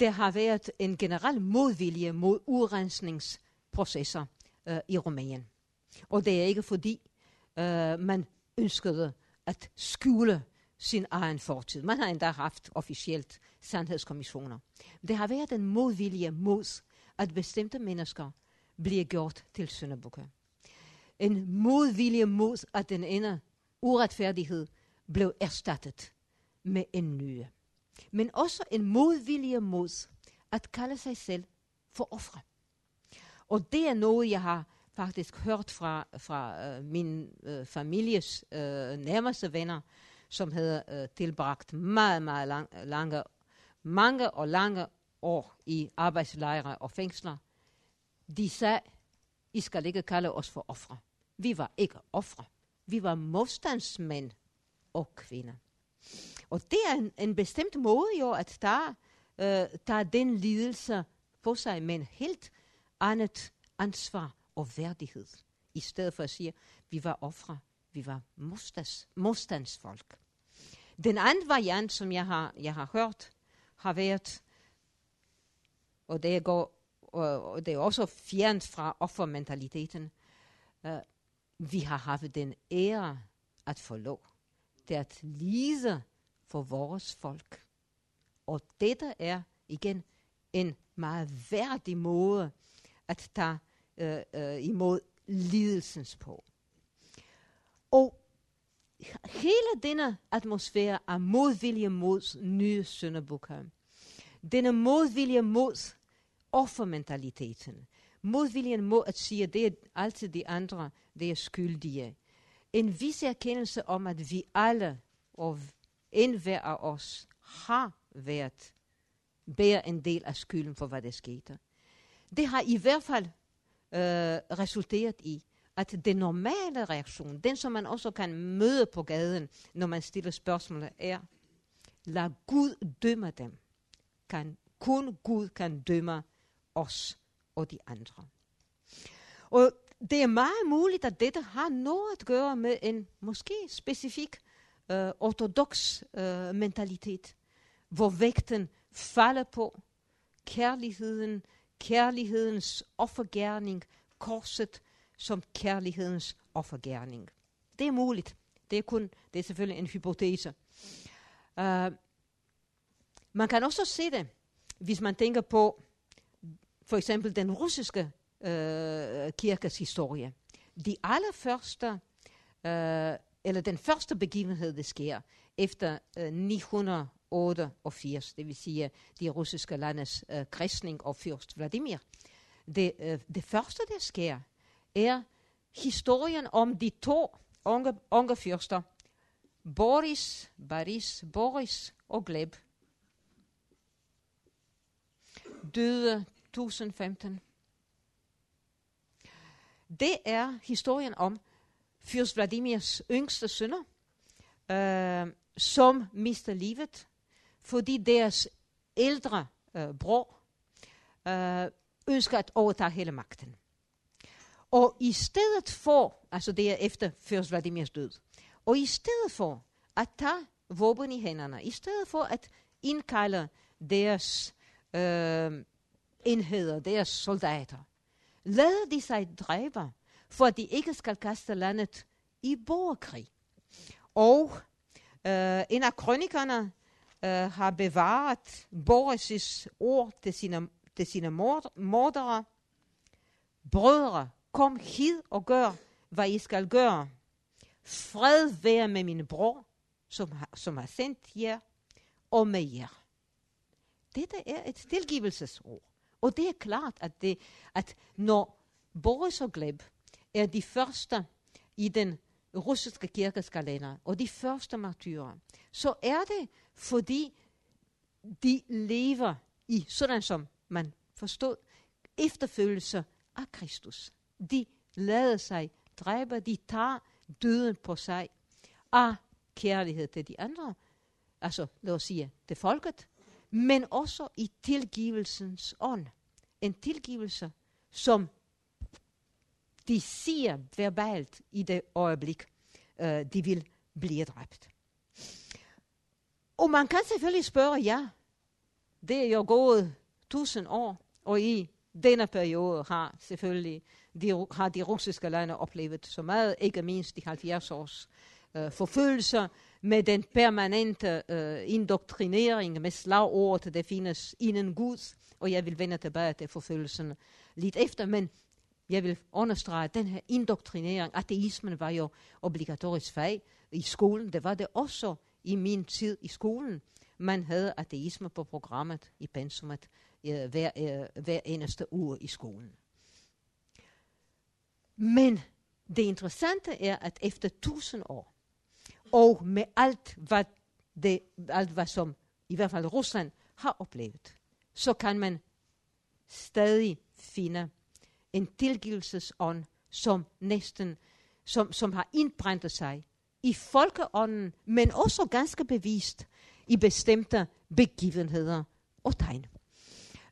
der har været en generel modvilje mod urensningsprocesser øh, i Rumænien. Og det er ikke fordi øh, man ønskede at skjule sin egen fortid. Man har endda haft officielt sandhedskommissioner. Det har været en modvilje mod, at bestemte mennesker bliver gjort til syndebukke. En modvilje mod, at den ene uretfærdighed blev erstattet med en nye. Men også en modvilje mod at kalde sig selv for ofre. Og det er noget, jeg har faktisk hørt fra, fra øh, min øh, families øh, nærmeste venner, som havde øh, tilbragt meget, meget lang, lange, mange og lange år i arbejdslejre og fængsler. De sagde, I skal ikke kalde os for ofre. Vi var ikke ofre. Vi var modstandsmænd og kvinder. Og det er en, en bestemt måde jo at tage, øh, tage den lidelse på sig med en helt andet ansvar og værdighed. I stedet for at sige, vi var ofre, vi var modstands, modstandsfolk. Den anden variant, som jeg har, jeg har hørt, har været, og det, går, og det er også fjernt fra offermentaliteten, øh, vi har haft den ære at få lov til at lide for vores folk. Og dette er igen en meget værdig måde at tage øh, øh, imod lidelsens på. Og hele denne atmosfære af modvilje mod nye syndebukker. denne modvilje mod offermentaliteten, modviljen mod at sige, at det er altid de andre, der er skyldige. En vis erkendelse om, at vi alle og enhver af os har været bærer en del af skylden for, hvad der skete. Det har i hvert fald øh, resulteret i, at den normale reaktion, den som man også kan møde på gaden, når man stiller spørgsmål, er, lad Gud dømme dem. Kan, kun Gud kan dømme os og de andre. Og det er meget muligt, at dette har noget at gøre med en måske specifik øh, ortodox øh, mentalitet, hvor vægten falder på kærligheden, kærlighedens offergærning, korset som kærlighedens offergærning. Det er muligt. Det er kun, det er selvfølgelig en hypotese. Uh, man kan også se det, hvis man tænker på for eksempel den russiske uh, kirkes historie. De allerførste, uh, eller den første begivenhed, der sker efter øh, 988, det vil sige de russiske landes øh, kristning og fyrst Vladimir. Det, øh, det første, der sker, er historien om de to unge, unge fyrster, Boris, Boris, Boris og Gleb. Døde 1015. Det er historien om fyrst Vladimirs yngste sønner, øh, som mister livet fordi deres ældre øh, bror øh, ønsker at overtage hele magten. Og i stedet for, altså det er efter fyrst Vladimirs død, og i stedet for at tage våben i hænderne, i stedet for at indkalde deres øh, enheder, deres soldater, lader de sig dræbe, for at de ikke skal kaste landet i borgerkrig. Og øh, en af kronikerne øh, har bevaret Boris' ord til sine, til sine mordere. Brødre, kom hid og gør, hvad I skal gøre. Fred være med min bror, som har, som har sendt jer, og med jer. Dette er et tilgivelsesord. Og det er klart, at, det, at når Boris og Gleb er de første i den russiske kirkes kalender, og de første martyrer, så er det fordi de lever i, sådan som man forstod, efterfølgelse af Kristus. De lader sig dræbe, de tager døden på sig af kærlighed til de andre, altså lad os sige det folket, men også i tilgivelsens ånd. En tilgivelse, som de siger verbalt i det øjeblik, øh, de vil blive dræbt. Og man kan selvfølgelig spørge, ja, det er jo gået tusind år, og I denne periode har selvfølgelig de, har de russiske lande oplevet så meget, ikke mindst de 70 års øh, forfølgelser, med den permanente øh, indoktrinering med slagord, der findes inden Gud, og jeg vil vende tilbage til forfølgelsen lidt efter, men jeg vil understrege, at den her indoktrinering, ateismen var jo obligatorisk fag i skolen, det var det også i min tid i skolen. Man havde ateisme på programmet i pensumet øh, hver, øh, hver eneste uge i skolen. Men det interessante er, at efter tusind år, og med alt hvad, det, alt hvad som i hvert fald Rusland har oplevet, så kan man stadig finde en tilgivelsesånd, som næsten, som, som har indbrændt sig i folkeånden, men også ganske bevist i bestemte begivenheder og tegn.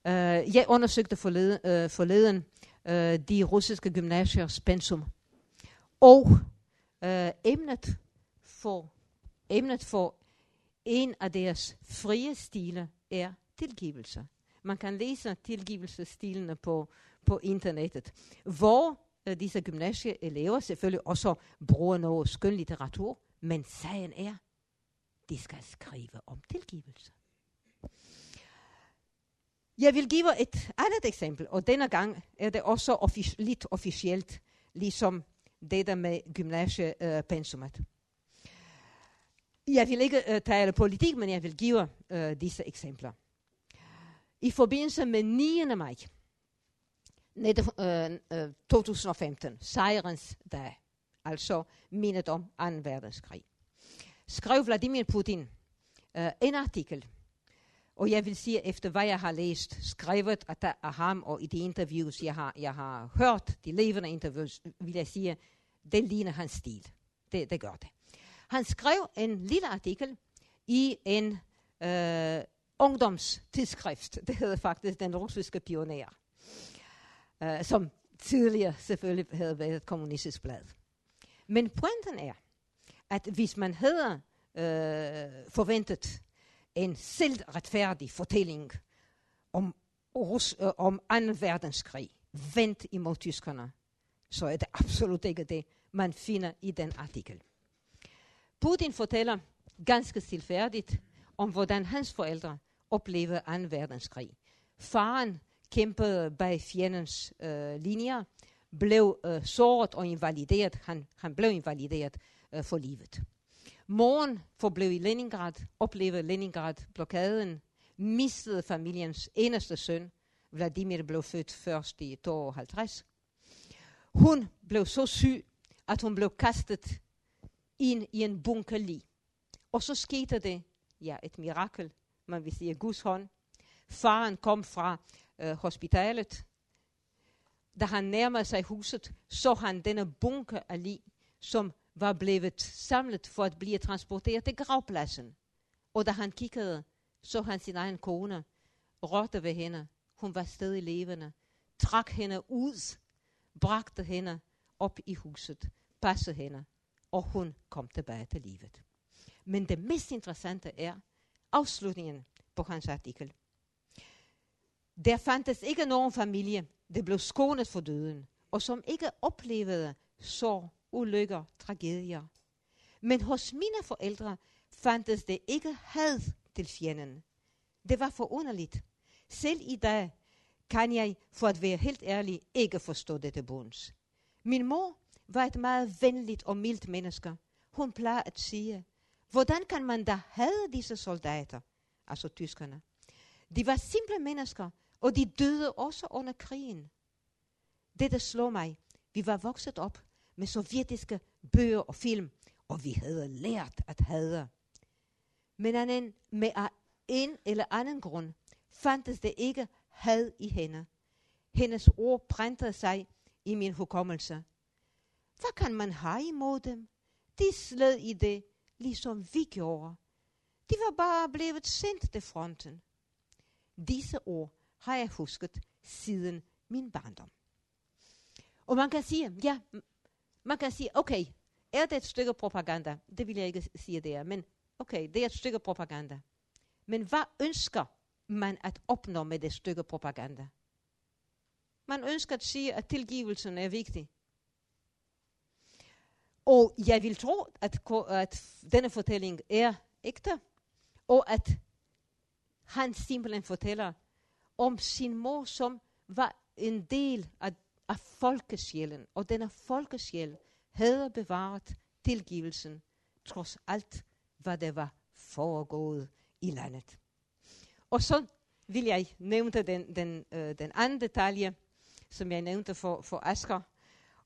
Uh, jeg undersøgte forleden, uh, forleden uh, de russiske gymnasiers pensum, og uh, emnet for, emnet for en af deres frie stile er tilgivelse. Man kan læse tilgivelsestilene på, på internettet, hvor øh, disse gymnasieelever øh, selvfølgelig også bruger noget skøn litteratur, men sagen er, de skal skrive om tilgivelse. Jeg vil give et andet eksempel, og denne gang er det også offic- lidt officielt, ligesom det der med gymnasiepensumet. Øh, uh, jeg vil ikke uh, tale politik, men jeg vil give uh, disse eksempler. I forbindelse med 9. maj 2015, øh, øh, sejrens dag, altså mindet om 2. verdenskrig, skrev Vladimir Putin uh, en artikel, og jeg vil sige, efter hvad jeg har læst, skrevet af, af ham, og i de interviews, jeg har, jeg har hørt, de levende interviews, vil jeg sige, det ligner hans stil. Det, det gør det. Han skrev en lille artikel i en øh, ungdomstidsskrift. Det hedder faktisk Den russiske pioner. Øh, som tidligere selvfølgelig havde været et kommunistisk blad. Men pointen er, at hvis man havde øh, forventet en selvretfærdig fortælling om, Rus, øh, om 2. verdenskrig, vendt imod tyskerne, så er det absolut ikke det, man finder i den artikel. Putin fortæller ganske stilfærdigt om, hvordan hans forældre oplevede 2. verdenskrig. Faren kæmpede bag fjendens øh, linjer, blev øh, såret og invalideret. Han, han blev invalideret øh, for livet. Moren forblev i Leningrad, oplevede Leningrad-blokaden, mistede familiens eneste søn. Vladimir blev født først i 52. Hun blev så syg, at hun blev kastet ind i en bunker lige. Og så skete det, ja, et mirakel, man vil sige Guds hånd. Faren kom fra øh, hospitalet. Da han nærmede sig huset, så han denne bunke af lig, som var blevet samlet for at blive transporteret til gravpladsen. Og da han kiggede, så han sin egen kone, rådte ved hende. Hun var stadig levende. Trak hende ud, bragte hende op i huset, passede hende, og hun kom tilbage til livet. Men det mest interessante er afslutningen på hans artikel. Der fandtes ikke nogen familie, der blev skånet for døden, og som ikke oplevede så ulykker, tragedier. Men hos mine forældre fandtes det ikke had til fjenden. Det var forunderligt. Selv i dag kan jeg, for at være helt ærlig, ikke forstå dette bunds. Min mor var et meget venligt og mildt menneske. Hun plejer at sige, hvordan kan man da have disse soldater, altså tyskerne? De var simple mennesker, og de døde også under krigen. Det, der slår mig. Vi var vokset op med sovjetiske bøger og film, og vi havde lært at hade. Men anden, med en eller anden grund fandtes det ikke had i hende. Hendes ord brændte sig i min hukommelse. Hvad kan man have imod dem? De sled i det, ligesom vi gjorde. De var bare blevet sendt til fronten. Disse ord har jeg husket siden min barndom. Og man kan sige, ja, man kan sige, okay, er det et stykke propaganda? Det vil jeg ikke sige det er, men okay, det er et stykke propaganda. Men hvad ønsker man at opnå med det stykke propaganda? Man ønsker at sige, at tilgivelsen er vigtig. Og jeg vil tro, at, at denne fortælling er ægte, og at han simpelthen fortæller om sin mor, som var en del af, af folkesjælen, og denne folkesjæl havde bevaret tilgivelsen, trods alt, hvad der var foregået i landet. Og så vil jeg nævne den, den, øh, den anden detalje, som jeg nævnte for, for Asger,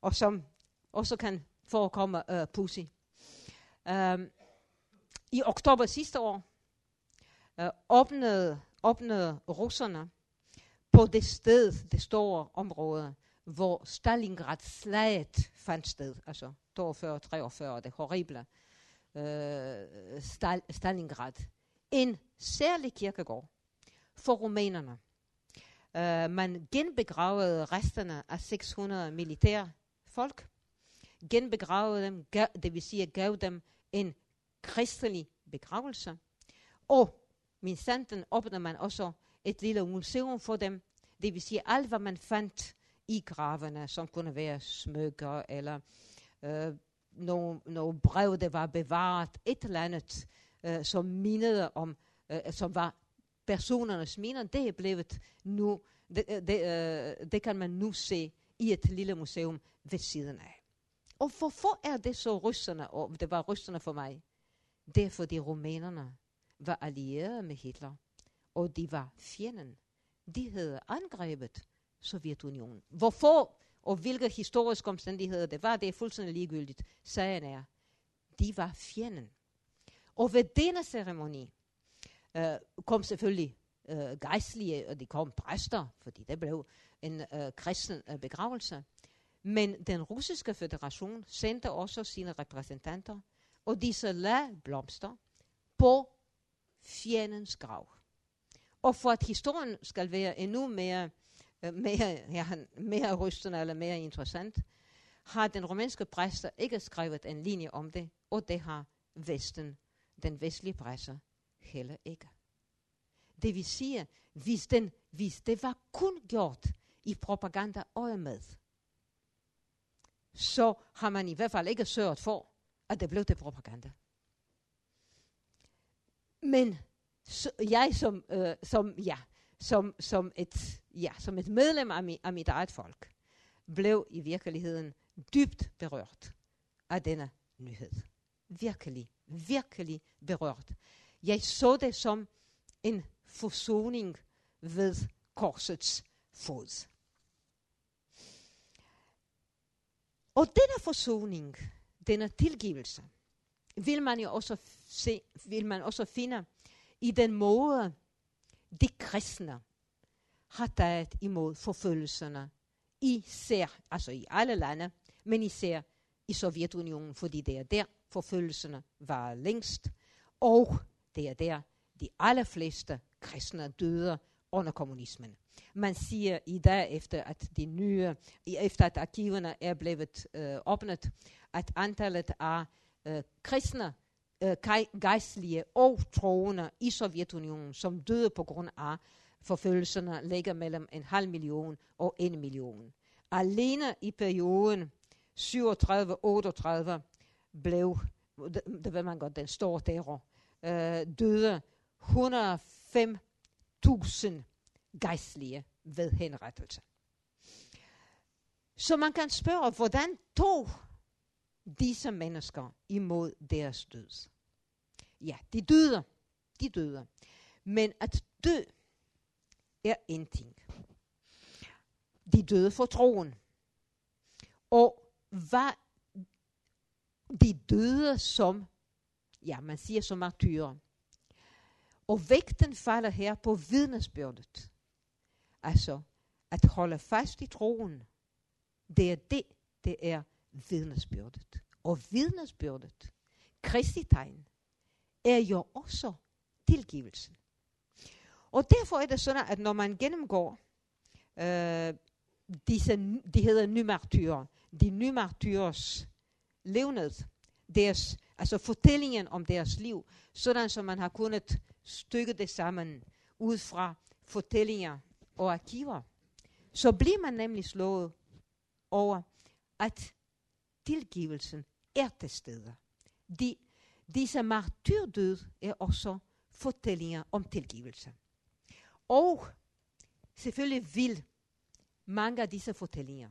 og som også kan forekomme øh, pussy. Um, øhm, I oktober sidste år øh, åbnede, åbnede russerne på det sted, det store område, hvor Stalingrad-slaget fandt sted, altså 42-43, det horrible øh, Stal Stalingrad. En særlig kirkegård for rumænerne. Uh, man genbegravede resterne af 600 militære folk, genbegravede dem, gav, det vil sige gav dem en kristelig begravelse, og min sanden åbner man også et lille museum for dem, det vil sige alt, hvad man fandt i gravene, som kunne være smykker eller øh, nogle, nogle brev, der var bevaret, et eller andet, øh, som mindede om, øh, som var personernes minder, det er blevet nu, det, øh, det, øh, det kan man nu se i et lille museum ved siden af. Og hvorfor er det så russerne, og det var russerne for mig? Det er fordi rumænerne var allierede med Hitler, og de var fjenden. De havde angrebet Sovjetunionen. Hvorfor og hvilke historiske omstændigheder det var, det er fuldstændig ligegyldigt. Sagen er, de var fjenden. Og ved denne ceremoni øh, kom selvfølgelig øh, gejstlige, og de kom præster, fordi det blev en øh, kristen øh, begravelse. Men den russiske federation sendte også sine repræsentanter, og disse lagde blomster på fjendens grav. Og for at historien skal være endnu mere, øh, mere, ja, mere rystende eller mere interessant, har den romanske præster ikke skrevet en linje om det, og det har Vesten, den vestlige presse, heller ikke. Det vil sige, hvis, den, hvis det var kun gjort i propaganda med, så har man i hvert fald ikke sørget for, at det blev til propaganda. Men så, jeg som, øh, som, ja, som, som, et, ja, som et medlem af, mi, af mit eget folk, blev i virkeligheden dybt berørt af denne nyhed. Virkelig, virkelig berørt. Jeg så det som en forsoning ved korsets fod. Og denne forsoning, denne tilgivelse, vil man jo også se, vil man også finde i den måde, de kristne har taget imod forfølgelserne, især, altså i alle lande, men især i Sovjetunionen, fordi det er der forfølgelserne var længst, og det er der de allerfleste kristne døde under kommunismen. Man siger i dag, efter at de nye, efter at arkiverne er blevet øh, åbnet, at antallet af øh, kristne øh, gejstlige og troende i Sovjetunionen, som døde på grund af forfølgelserne, ligger mellem en halv million og en million. Alene i perioden 37-38 blev, det, ved man godt, den store terror, øh, døde 105.000 gejstlige ved henrettelse. Så man kan spørge, hvordan tog disse mennesker imod deres død? Ja, de døde. De døde. Men at dø er en ting. De døde for troen. Og hvad de døde som, ja, man siger som martyrer. Og vægten falder her på vidnesbyrdet. Altså, at holde fast i troen, det er det, det er vidnesbyrdet. Og vidnesbyrdet, Kristi tegn, er jo også tilgivelsen. Og derfor er det sådan, at når man gennemgår øh, disse, de hedder nymartyrer, de nymartyrers levned, deres, altså fortællingen om deres liv, sådan som man har kunnet stykke det sammen ud fra fortællinger og arkiver, så bliver man nemlig slået over, at tilgivelsen er til stede. De, disse martyrdød er også fortællinger om tilgivelse. Og selvfølgelig vil mange af disse fortællinger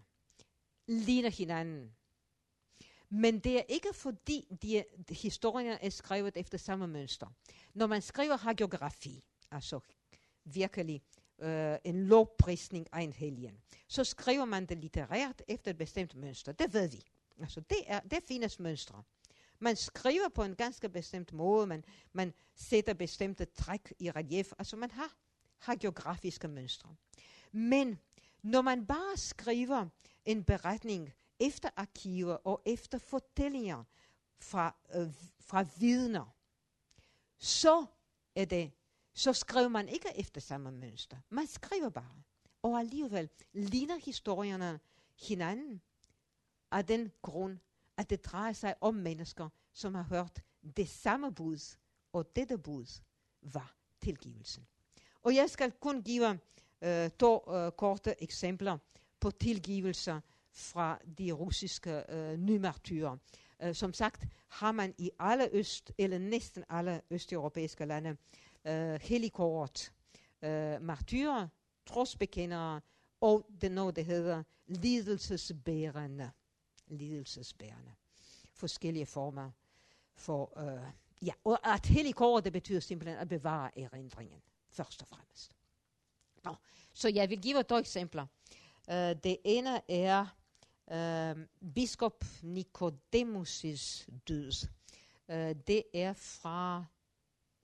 ligner hinanden. Men det er ikke fordi de, de historier er skrevet efter samme mønster. Når man skriver hagiografi, altså virkelig øh, en lovprisning af en helgen, så skriver man det litterært efter et bestemt mønster. Det ved vi. Altså det, er, det findes mønstre. Man skriver på en ganske bestemt måde, man, man sætter bestemte træk i relief, altså man har, har geografiske mønstre. Men når man bare skriver en beretning efter arkiver og efter fortællinger fra, øh, fra vidner, så er det, så skriver man ikke efter samme mønster. Man skriver bare. Og alligevel ligner historierne hinanden af den grund, at det drejer sig om mennesker, som har hørt det samme bud, og dette bud var tilgivelsen. Og jeg skal kun give øh, to øh, korte eksempler på tilgivelser fra de russiske øh, nymartyrer. Øh, som sagt har man i alle øst, eller næsten alle østeuropæiske lande, øh, helikort øh, martyrer, trosbekendere, og det noget, der hedder lidelsesbærende. Lidelsesbærende. Forskellige former for... Øh, ja, og at helikore, det betyder simpelthen at bevare erindringen, først og fremmest. Nå, så jeg vil give to eksempler. Uh, det ene er uh, biskop Nicodemus' død. Uh, det er fra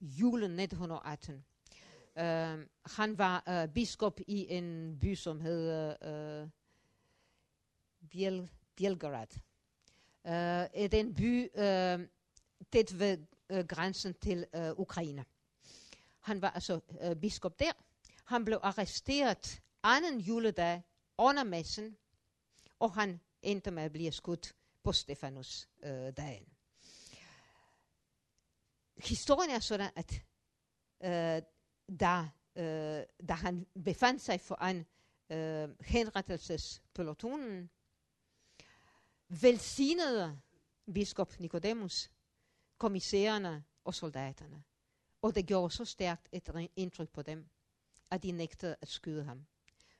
julen 1918. Uh, han var uh, biskop i en by, som hed uh, Biel Bielgrad. Uh, øh, er den by uh, tæt ved uh, grænsen til uh, Ukraine. Han var altså uh, biskop der. Han blev arresteret anden juledag under messen, og han endte med at blive skudt på Stefanus øh, dagen. Historien er sådan, at øh, da, øh, da han befandt sig foran øh, henrettelsespelotonen, velsignede biskop Nicodemus kommissærerne og soldaterne. Og det gjorde så stærkt et indtryk på dem, at de nægtede at skyde ham.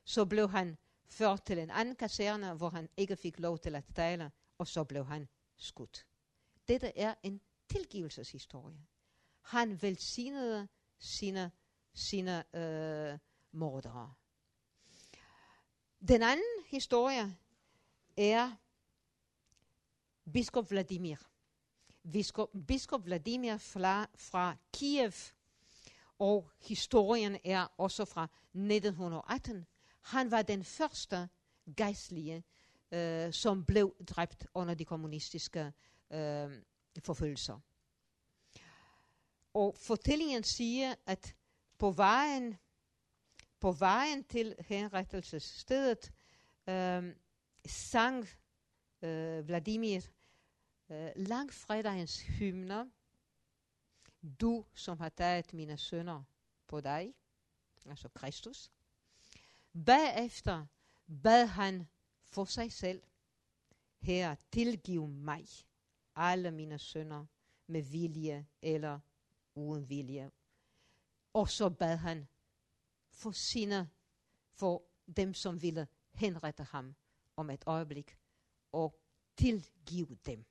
Så blev han ført til en anden kaserne, hvor han ikke fik lov til at tale, og så blev han skudt. Dette er en tilgivelseshistorie. Han velsignede sine, sine øh, mordere. Den anden historie er biskop Vladimir. Biskop, biskop Vladimir fra, fra Kiev, og historien er også fra 1918. Han var den første gejstlige, øh, som blev dræbt under de kommunistiske øh, forfølgelser. Og fortællingen siger, at på vejen, på vejen til henrettelsesstedet øh, sang øh, Vladimir øh, langfredagens hymner, du som har taget mine sønner på dig, altså Kristus. Bagefter bad han for sig selv, her tilgiv mig alle mine sønner med vilje eller uden vilje. Og så bad han for sine, for dem, som ville henrette ham om et øjeblik, og tilgive dem.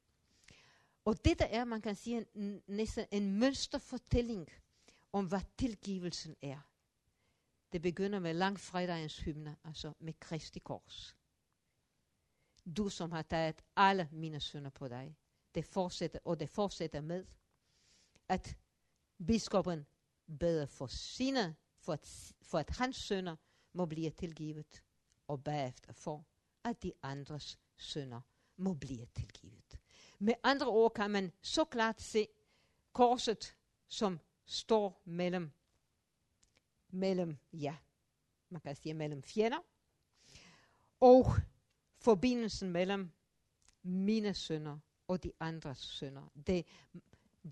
Og dette er, man kan sige, en, næsten en mønsterfortælling om, hvad tilgivelsen er. Det begynder med langfredagens hymne, altså med Kristi kors. Du som har taget alle mine sønner på dig. Det fortsætter, og det fortsætter med, at biskoppen beder for sine, for at, for at hans sønner må blive tilgivet, og bagefter for, at de andres synder må blive tilgivet. Med andre ord kan man så klart se korset, som står mellem, mellem ja, man kan sige mellem fjender, og forbindelsen mellem mine sønner og de andres sønner. Det,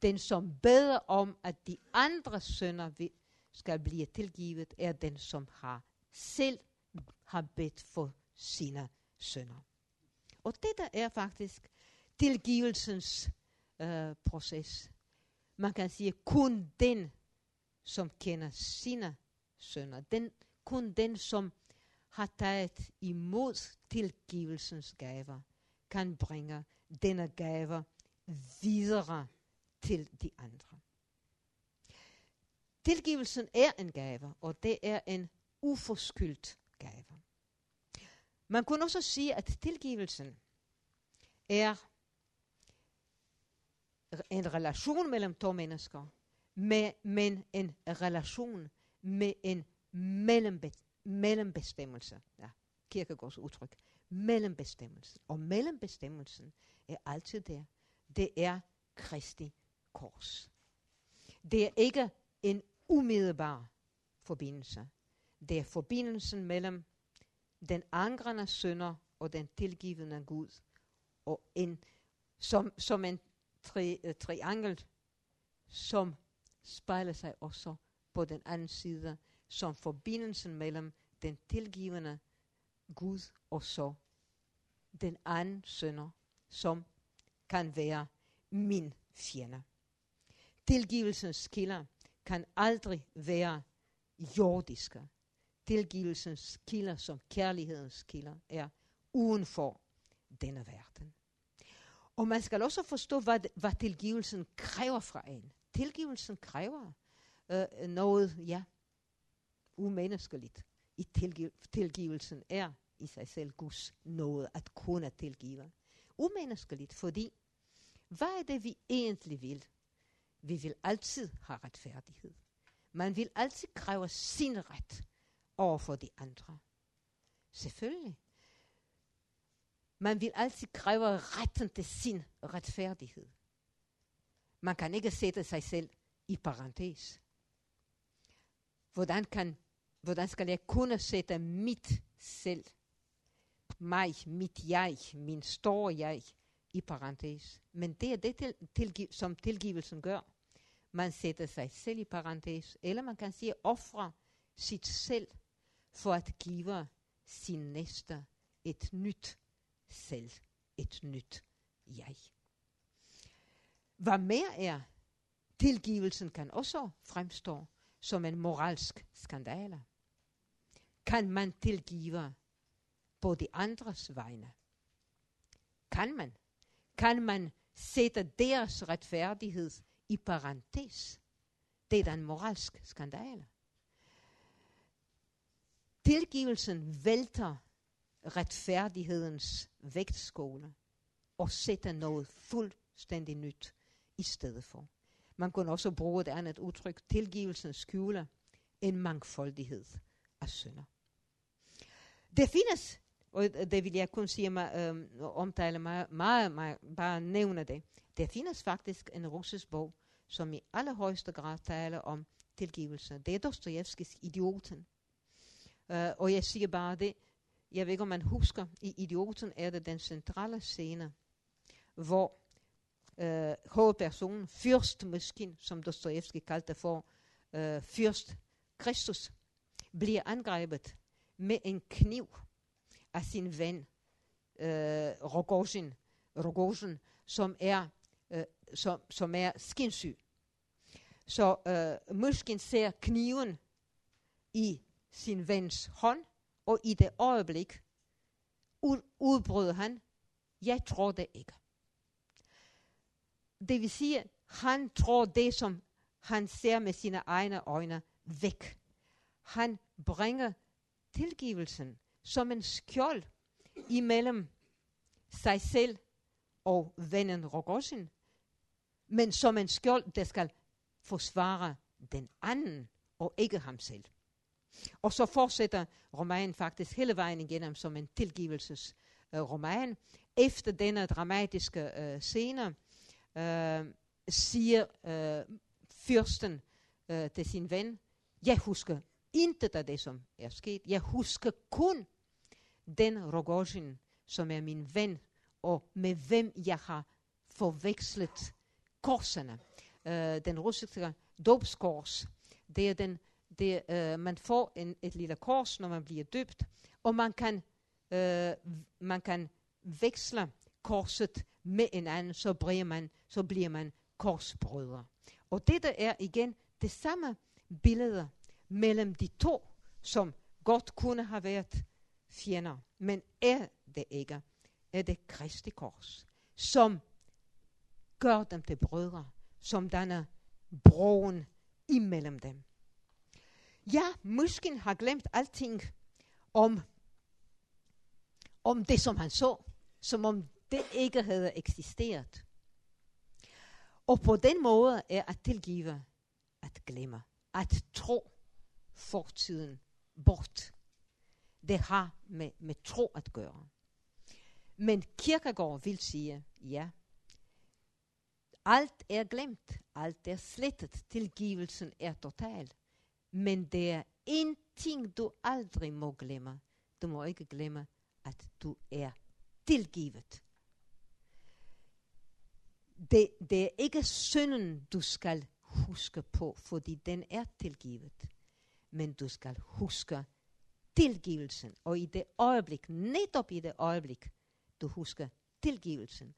den, som beder om, at de andre sønner skal blive tilgivet, er den, som har selv har bedt for sine sønner. Og dette er faktisk tilgivelsens øh, proces. Man kan sige, kun den, som kender sine sønner, den, kun den, som har taget imod tilgivelsens gaver, kan bringe denne gaver videre til de andre. Tilgivelsen er en gave, og det er en uforskyldt gave. Man kunne også sige, at tilgivelsen er en relation mellem to mennesker, med, men en relation med en mellembe, mellembestemmelse. Ja, Kirkegårds udtryk. Mellembestemmelsen. Og mellembestemmelsen er altid der. Det er Kristi kors. Det er ikke en umiddelbar forbindelse. Det er forbindelsen mellem den angrende sønder og den tilgivende Gud. Og en, som, som en tri, uh, eh, triangel, som spejler sig også på den anden side, som forbindelsen mellem den tilgivende Gud og så den anden sønder, som kan være min fjende. Tilgivelsens kilder kan aldrig være jordiske. Tilgivelsens kilder som kærlighedens kilder er uden for denne verden. Og man skal også forstå, hvad, hvad tilgivelsen kræver fra en. Tilgivelsen kræver øh, noget, ja, umenneskeligt. I tilgiv tilgivelsen er i sig selv Guds noget at kunne tilgive. Umenneskeligt, fordi hvad er det, vi egentlig vil? Vi vil altid have retfærdighed. Man vil altid kræve sin ret over for de andre. Selvfølgelig. Man vil altid kræve retten til sin retfærdighed. Man kan ikke sætte sig selv i parentes. Hvordan, kan, hvordan skal jeg kunne sætte mit selv, mig, mit jeg, min store jeg, i parentes. Men det er det, til, tilgiv, som tilgivelsen gør. Man sætter sig selv i parentes, eller man kan sige ofre sit selv for at give sin næste et nyt selv, et nyt jeg. Hvad mere er, tilgivelsen kan også fremstå som en moralsk skandale. Kan man tilgive på de andres vegne? Kan man? Kan man sætte deres retfærdighed i parentes? Det er da en moralsk skandale. Tilgivelsen vælter retfærdighedens vægtskåle og sætter noget fuldstændig nyt i stedet for. Man kunne også bruge et andet udtryk. Tilgivelsen skjuler en mangfoldighed af synder. Det findes, og det vil jeg kun sige mig, øhm, omtale mig, meget, meget, bare nævne det. Det findes faktisk en russisk bog, som i allerhøjeste grad taler om tilgivelse. Det er Dostojevskis Idioten. Uh, og jeg siger bare det, jeg ved ikke om man husker, i Idioten er det den centrale scene, hvor uh, hovedpersonen, fyrst måske, som Dostojevski kaldte for, uh, fyrst Kristus, bliver angrebet med en kniv af sin ven, uh, Rogozin, Rogozin, som er, uh, som, som er skinsyg. Så uh, Muskin ser kniven i sin vens hånd, og i det øjeblik udbrød han, jeg tror det ikke. Det vil sige, han tror det, som han ser med sine egne øjne væk. Han bringer tilgivelsen som en skjold imellem sig selv og vennen Rogozin, men som en skjold, der skal forsvare den anden og ikke ham selv. Og så fortsætter romanen faktisk hele vejen igennem som en tilgivelsesroman. Øh, uh, Efter denne dramatiske uh, scene uh, siger uh, fyrsten uh, til sin ven, jeg husker intet af det, som er sket. Jeg husker kun den Rogozin, som er min ven, og med hvem jeg har forvekslet korsene. Uh, den russiske dobskors, det er den det, øh, man får en, et lille kors, når man bliver døbt, og man kan, øh, man kan veksle korset med en anden, så bliver man, så bliver man korsbrødre. Og dette er igen det samme billede mellem de to, som godt kunne have været fjender, men er det ikke. Er det Kristi kors, som gør dem til brødre, som danner broen imellem dem. Ja, måske har glemt alting om, om det, som han så, som om det ikke havde eksisteret. Og på den måde er at tilgive at glemme. At tro fortiden bort. Det har med, med tro at gøre. Men Kierkegaard vil sige, ja, alt er glemt, alt er slettet, tilgivelsen er total. Men det er en ting, du aldrig må glemme. Du må ikke glemme, at du er tilgivet. Det, det er ikke synden, du skal huske på, fordi den er tilgivet. Men du skal huske tilgivelsen. Og i det øjeblik, netop i det øjeblik, du husker tilgivelsen,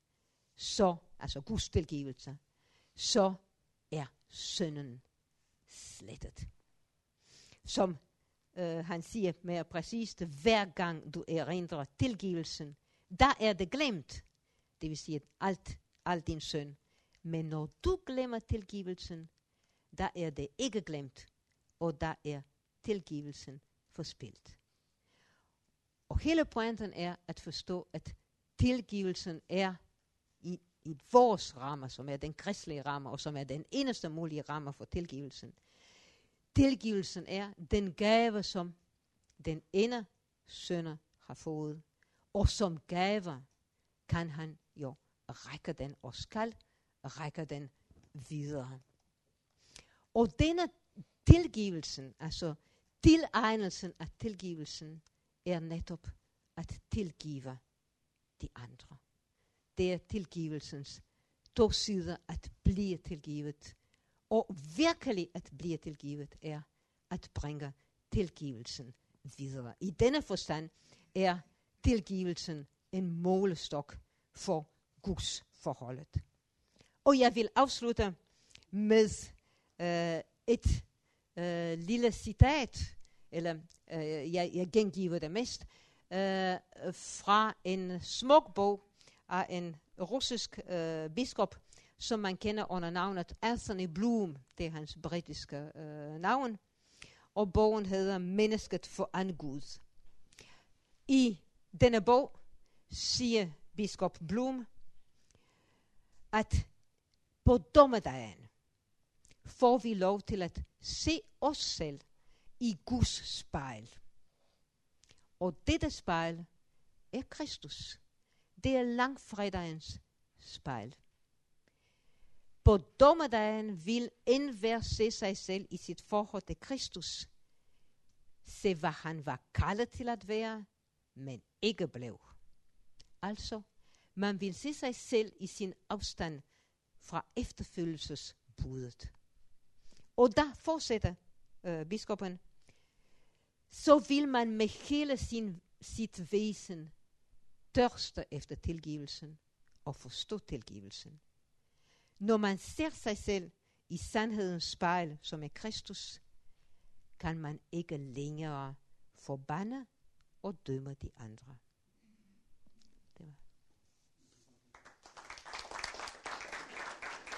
så, altså Guds tilgivelse, så er synden slettet. Som øh, han siger mere præcist, hver gang du erindrer tilgivelsen, der er det glemt. Det vil sige, alt, alt din søn. Men når du glemmer tilgivelsen, der er det ikke glemt, og der er tilgivelsen forspildt. Og hele pointen er at forstå, at tilgivelsen er i, i vores ramme, som er den kristelige ramme, og som er den eneste mulige ramme for tilgivelsen. Tilgivelsen er den gave, som den ene sønner har fået, og som gave kan han jo række den og skal række den videre. Og denne tilgivelsen, altså tilegnelsen af tilgivelsen, er netop at tilgive de andre. Det er tilgivelsens to sider at blive tilgivet. Og virkelig at blive tilgivet er at bringe tilgivelsen videre. I denne forstand er tilgivelsen en målestok for Guds forholdet. Og jeg vil afslutte med øh, et øh, lille citat, eller øh, jeg, jeg gengiver det mest, øh, fra en smuk bog af en russisk øh, biskop, som man kender under navnet Anthony Bloom. Det er hans britiske øh, navn. Og bogen hedder Mennesket for Angud. I denne bog siger biskop Bloom, at på dommedagen får vi lov til at se os selv i Guds spejl. Og dette spejl er Kristus. Det er langfredagens spejl. På dommedagen vil enhver se sig selv i sit forhold til Kristus. Se, hvad han var kaldet til at være, men ikke blev. Altså, man vil se sig selv i sin afstand fra efterfølgelsesbudet. Og der fortsætter øh, biskopen, så vil man med hele sin, sit væsen tørste efter tilgivelsen og forstå tilgivelsen. Når man ser sig selv i sandhedens spejl, som er Kristus, kan man ikke længere forbande og dømme de andre.